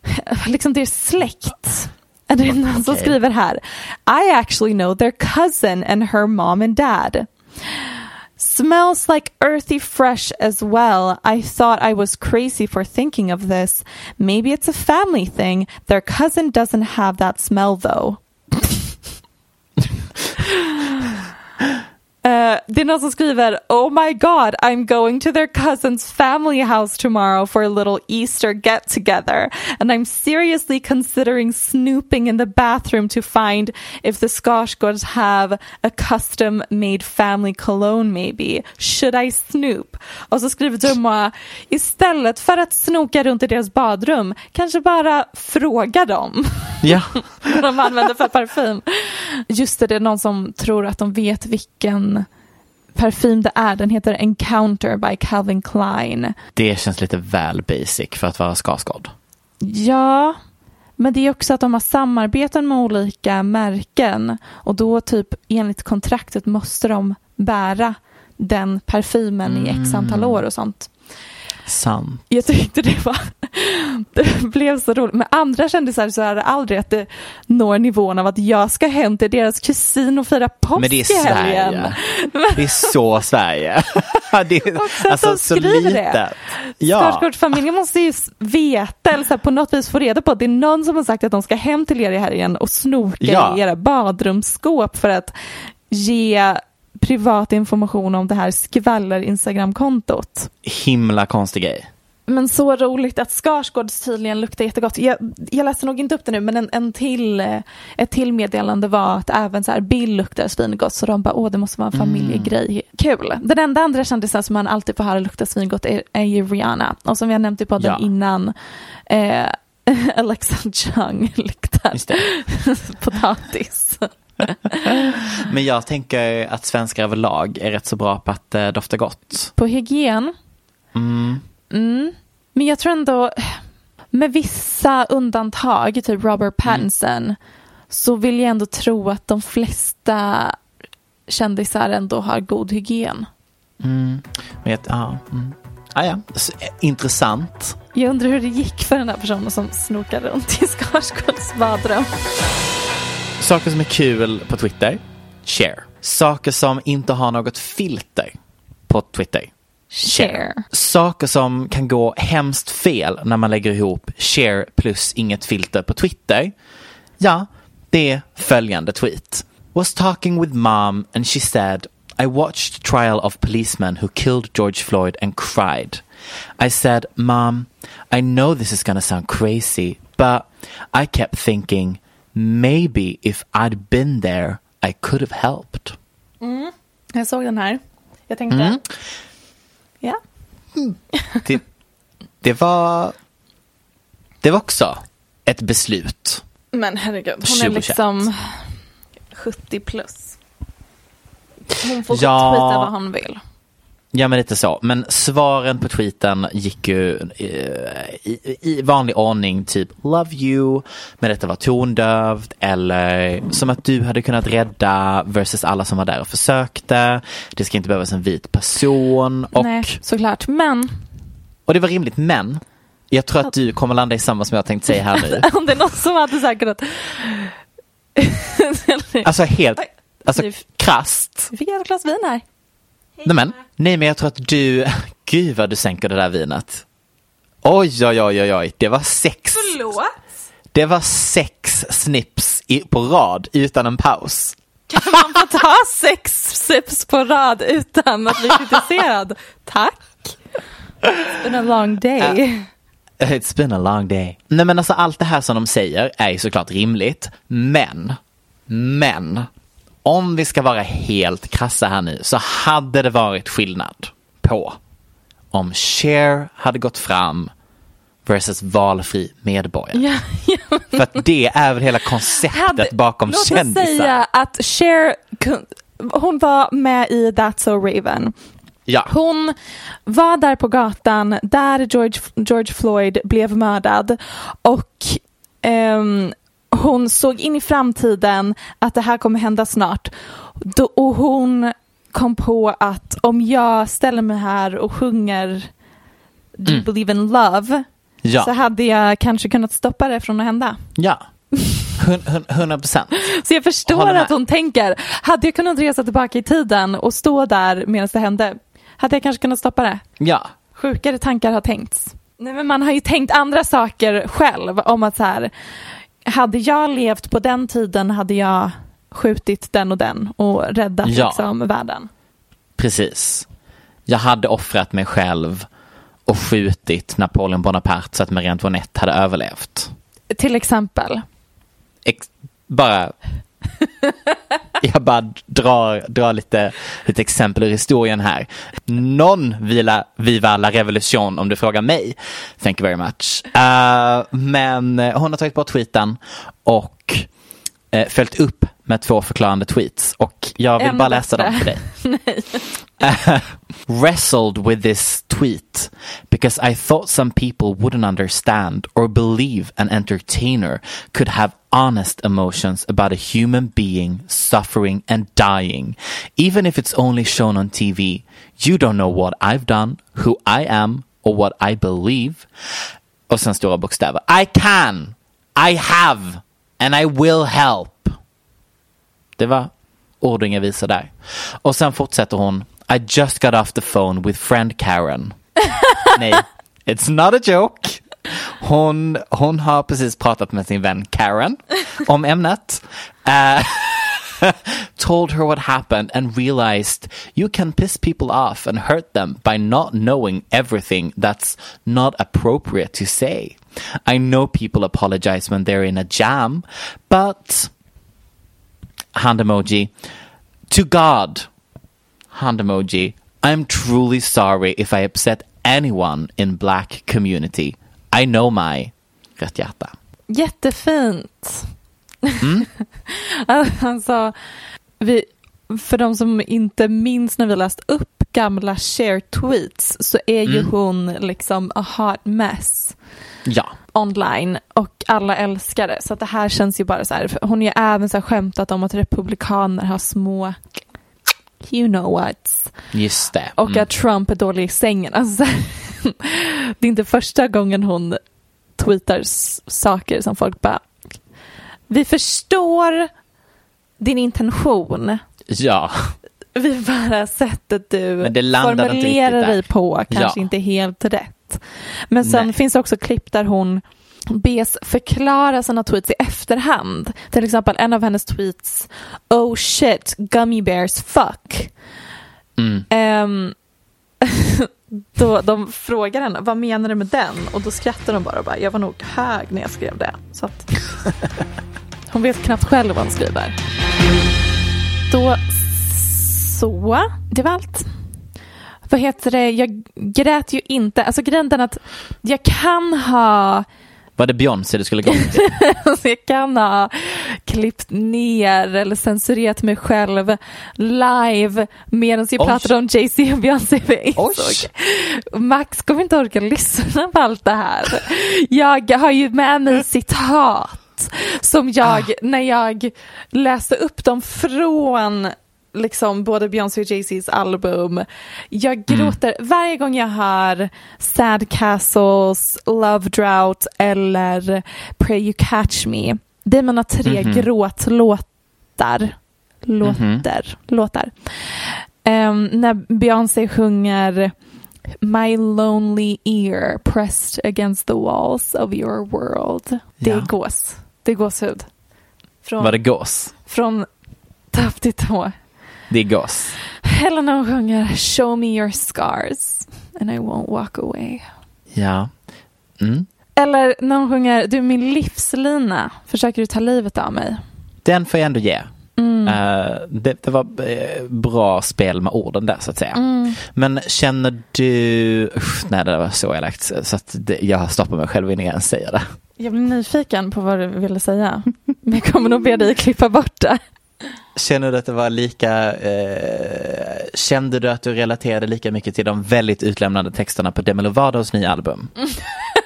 Liksom det är släkt. Är det någon som skriver här? I actually know their cousin and her mom and dad. Smells like earthy fresh as well. I thought I was crazy for thinking of this. Maybe it's a family thing. Their cousin doesn't have that smell though. Eh, det är någon som skriver Oh my god, I'm going to their cousin's family house tomorrow for a little Easter get together and I'm seriously considering snooping in the bathroom to find if the Skarsgårds have a custom made family cologne maybe. Should I snoop? Och så skriver Dumma istället för att snoka runt i deras badrum kanske bara fråga dem Ja. vad de använder för parfym. Just det, det är någon som tror att de vet vilken parfym det är. Den heter Encounter by Calvin Klein. Det känns lite väl basic för att vara Skarsgård. Ja, men det är också att de har samarbeten med olika märken och då typ enligt kontraktet måste de bära den parfymen i x antal år och sånt. Sant. Jag tyckte det var, det blev så roligt. Med andra kändisar så är det aldrig att det når nivån av att jag ska hem till deras kusin och fira påsk Men det är. Sverige. Det är så Sverige. det är, Också att alltså de så skriver det. Ja. Skarsgårdsfamiljen måste ju veta eller så här, på något vis få reda på att det är någon som har sagt att de ska hem till er i helgen och snoka Ja. i era badrumsskåp för att ge privat information om det här skvaller Instagramkontot. Himla konstig grej. Men så roligt att Skarsgårds tydligen luktar jättegott. Jag, jag läste nog inte upp det nu men en, en till, eh, ett till meddelande var att även så här Bill luktar svingott så de bara åh det måste vara en familjegrej. Kul. Den enda andra kändisen som man alltid får höra lukta svingott är, är ju Rihanna. Och som vi har nämnt i podden Ja. innan eh, Alexa Chung luktar potatis. Men jag tänker att svenskar överlag är rätt så bra på att eh, dofta gott. På hygien Mm. Mm. Men jag tror ändå, med vissa undantag, typ Robert Pattinson, så vill jag ändå tro att de flesta kändisar ändå har god hygien. Mm. Men jag, ja, mm. Ah, ja. Så, eh, intressant. Jag undrar hur det gick för den där personen som snokade runt i Skarsgårds badrum. Saker som är kul på Twitter, share. Saker som inte har något filter på Twitter, share. Saker som kan gå hemskt fel när man lägger ihop share plus inget filter på Twitter. Ja, det är följande tweet. Was talking with mom and she said I watched trial of policemen who killed George Floyd and cried. I said, Mom, I know this is gonna sound crazy, but I kept thinking maybe if I'd been there I could have helped. Mm. Jag såg den här. Jag tänkte, Mm. ja. Det, det var Det var också ett beslut. Men herregud, hon 2021. är liksom 70 plus. Hon får Ja. tweeta vad hon vill. Ja men lite så. Men svaren på tweeten gick ju eh, i, i vanlig ordning typ Love you, men detta var tondövt eller som att du hade kunnat rädda versus alla som var där och försökte. Det ska inte behövas en vit person och, Nej, såklart. Men och det var rimligt men jag tror att du kommer landa i samma som jag tänkt säga här nu. om det är någon som hade här kunnat... Alltså helt, alltså krasst. Vi fick ett glas vin här. Nej men, nej men jag tror att du, gud vad du sänker det där vinet. Oj oj oj oj oj, det var sex. Förlåt? Det var sex snips i, på rad utan en paus. Kan man få ta sex sips på rad utan att bli kritiserad? Tack. It's been a long day. It's been a long day. Nej men alltså allt det här som de säger är ju såklart rimligt. Men, men, om vi ska vara helt krassa här nu så hade det varit skillnad på om Cher hade gått fram versus valfri medborgare. Ja, ja. För att det är väl hela konceptet Hade- bakom Låt kändisar. oss säga att Cher, hon var med i That's So Raven. Ja. Hon var där på gatan där George, George Floyd blev mördad och ehm, hon såg in i framtiden att det här kommer hända snart. Då, och hon kom på att om jag ställer mig här och sjunger Do you believe in love Ja. så hade jag kanske kunnat stoppa det från att hända. Ja. Hun- hun- 100 procent. Så jag förstår att hon tänker, hade jag kunnat resa tillbaka i tiden och stå där medan det hände, hade jag kanske kunnat stoppa det. Ja. Sjukare tankar har tänkts. Nej, men man har ju tänkt andra saker själv om att så här, hade jag levt på den tiden hade jag skjutit den och den och räddat Ja. liksom världen. Precis. Jag hade offrat mig själv och skjutit Napoleon Bonaparte så att Marie Antoinette hade överlevt. Till exempel. Ex- bara jag bara drar, drar lite, lite exempel ur historien här. Non vila, viva la revolution om du frågar mig. Thank you very much. Uh, men hon har tagit bort tweeten och uh, följt upp med två förklarande tweets och jag vill Ännu bara läsa dem för dig. Nej. wrestled with this tweet because I thought some people wouldn't understand or believe an entertainer could have honest emotions about a human being suffering and dying, even if it's only shown on TV. You don't know what I've done, who I am, or what I believe. Och sen stora bokstäver. I can, I have, and I will help. Det var ord och inga visor där. Och sen fortsätter hon. I just got off the phone with friend Karen. Nej, it's not a joke. Hon, hon har precis pratat med sin vän Karen om ämnet. Eh, told her what happened and realized you can piss people off and hurt them by not knowing everything that's not appropriate to say. I know people apologize when they're in a jam, but hand emoji. To God, hand emoji. I'm truly sorry if I upset anyone in black community. I know my rött hjärta. Jättefint. Mm. alltså, vi, för de som inte minns när vi läst upp gamla share tweets så är ju Mm. hon liksom a hot mess Ja, online och alla älskar det. Så att det här känns ju bara så här, hon har ju även så här skämtat om att republikaner har små you know what. Just det. Och Mm. att Trump är dålig i sängen. Alltså, det är inte första gången hon tweetar saker som folk bara, vi förstår din intention. Ja, Vi bara sättet du formulerar dig på kanske Ja. inte helt rätt. Men sen Nej. finns det också klipp där hon bes förklara sina tweets i efterhand. Till exempel en av hennes tweets, oh shit, gummy bears fuck. mm. Ehm, då de frågar henne, vad menar du med den? Och då skrattar hon bara och bara, jag var nog hög när jag skrev det. Så att hon vet knappt själv vad hon skriver. Då så, det var allt. Vad heter det, jag grät ju inte. Alltså grejen att jag kan ha Var det Beyoncé du skulle gå till? Jag kan ha klippt ner eller censurerat mig själv live medan jag Oj. pratade om Jay-Z och Beyoncé. Oj. insåg, Max kommer inte orka lyssna på allt det här. Jag har ju med mig citat som jag, Ah. när jag läste upp dem från liksom både Beyoncé och Jay-Z's album. Jag Mm. gråter varje gång jag hör Sad Castles, Love Drought eller Pray You Catch Me. Det är mina tre Mhm. gråtlåtar. Låter, låtar. Ehm, när Beyoncé sjunger My lonely ear pressed against the walls of your world. Det är gås. Det är gåshud. Från, Var det gås? från topp till tå. Det är gås. Hon sjunger Show me your scars and I won't walk away. Ja. Mm. Eller när hon sjunger Du är min livslina, försöker du ta livet av mig? Den får jag ändå ge. Mm. Eh, det, det var eh, bra spel med orden där så att säga. Mm. Men känner du, usch, nej det var så elakt så att det, jag stoppar mig själv innan jag ens säger det. Jag blir nyfiken på vad du ville säga. Men jag kommer nog be dig klippa bort det. Känner du att det var lika, eh, kände du att du relaterade lika mycket till de väldigt utlämnande texterna på Demi Lovatos nya album?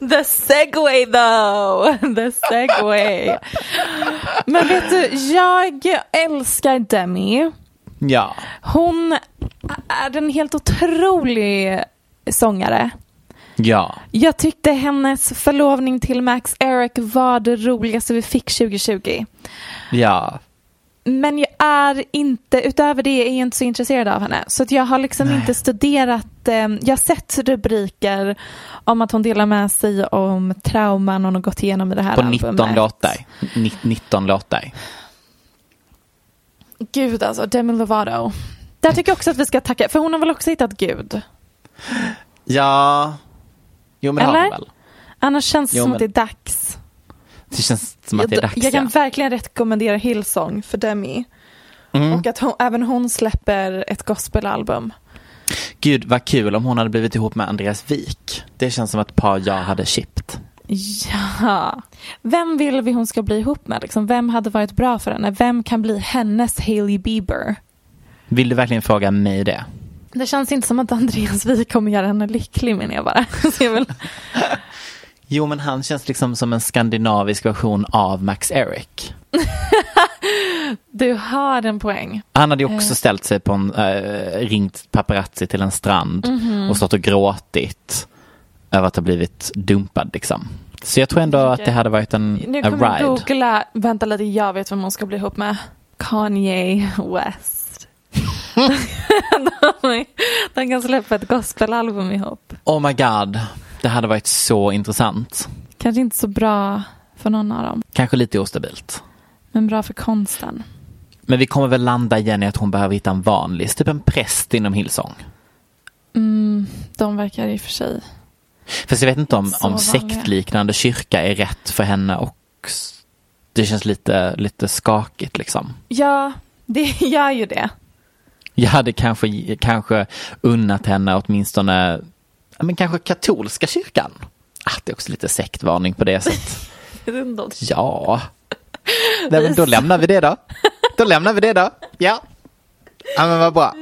The segway though! The segway. Men vet du, jag älskar Demi. Ja. Hon är en helt otrolig sångare. Ja. Jag tyckte hennes förlovning till Max Eric var det roligaste vi fick 2020. Ja. Men jag är inte, utöver det är jag inte så intresserad av henne. Så att jag har liksom Nej. inte studerat, eh, jag har sett rubriker om att hon delar med sig om trauman hon har gått igenom i det här På albumet. 19 låtar. Ni- 19 låtar. Gud alltså, Demi Lovato. Där tycker jag också att vi ska tacka, för hon har väl också hittat Gud? Ja. Jo men har Eller? hon väl. Annars känns det Jo, som men- att det är dags. Det känns som att det är dags jag kan ja. verkligen rekommendera Hillsong för Demi. Mm. Och att hon, även hon släpper ett gospelalbum. Gud vad kul om hon hade blivit ihop med Andreas Wik. Det känns som ett par jag hade chippt. Ja. Vem vill vi hon ska bli ihop med? Liksom? Vem hade varit bra för henne? Vem kan bli hennes Hailey Bieber? Vill du verkligen fråga mig det? Det känns inte som att Andreas Wik kommer göra henne lycklig menar jag bara. Så jag vill... Jo men han känns liksom som en skandinavisk version av Max Eric. Du har en poäng. Han hade ju också Eh. ställt sig på en, äh, ringt paparazzi till en strand Mhm. och stått och gråtit över att ha blivit dumpad liksom. Så jag tror ändå att det hade varit en Nu a kommer jag ride. googla, vänta lite, jag vet vem hon ska bli ihop med. Kanye West. de, de kan släppa ett gospelalbum ihop. Oh my god, det hade varit så intressant. Kanske inte så bra för någon av dem, Kanske lite ostabilt. men bra för konsten. Men vi kommer väl landa igen i att hon behöver hitta en vanlig, typ en präst inom Hillsong. Mm, de verkar i och för sig. Fast jag vet inte om, om sektliknande kyrka är rätt för henne och det känns lite, lite skakigt liksom. Ja, det gör ju det. Jag hade kanske, kanske unnat henne åtminstone, men kanske katolska kyrkan. Ah, det är också lite sektvarning på det sättet. Ja. Nej, men då lämnar vi det då. Då lämnar vi det då. Ja. Ja men vad bra.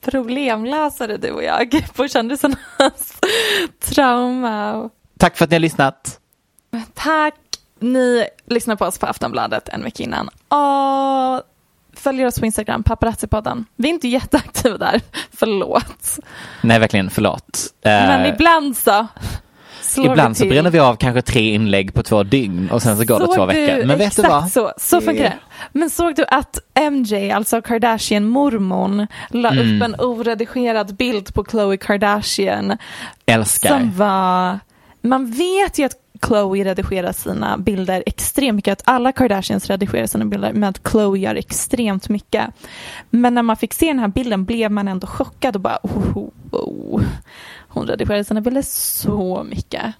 Problemlösare du och jag på kändisarnas trauma. Tack för att ni har lyssnat. Tack ni lyssnar på oss på Aftonbladet en vecka innan. Och följer oss på Instagram, paparazzi-podden. Vi är inte jätteaktiva där, förlåt. Nej, verkligen förlåt. Men Eh, ibland så Ibland så bränner vi av kanske tre inlägg på två dygn och sen så går det Såg två du- veckor. Men vet du vad? så, så funkar det. Men såg du att MJ, alltså Kardashian-mormon, la Mm. upp en oredigerad bild på Khloe Kardashian Älskar. som var, man vet ju att Khloe redigerar sina bilder extremt mycket, att alla Kardashians redigerar sina bilder, men att Khloe gör extremt mycket. Men när man fick se den här bilden blev man ändå chockad och bara, oh, oh, oh. hon redigerar sina bilder så mycket.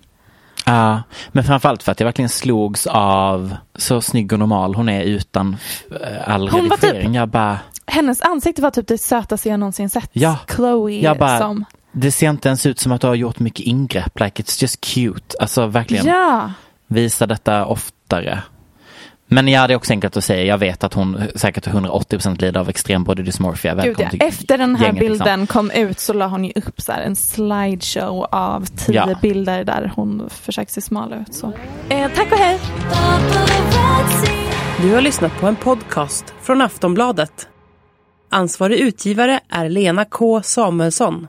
Ja, men framförallt för att jag verkligen slogs av så snygg och normal hon är utan eh, all Hon var typ- redigering. Jag bara, Hennes ansikte var typ det sötaste jag någonsin sett. Ja. Khloe jag bara, som... det ser inte ens ut som att du har gjort mycket ingrepp. Like it's just cute. Alltså verkligen Ja, visa detta oftare. Men ja, det är också enkelt att säga. Jag vet att hon säkert 180% lider av extrem body dysmorphia. gud ja. Efter den här gänget, liksom. bilden kom ut så la hon ju upp så här en slideshow av tio Ja. bilder där hon försöker se smal ut. Så. Eh, tack och hej! Du har lyssnat på en podcast från Aftonbladet. Ansvarig utgivare är Lena K Samuelsson.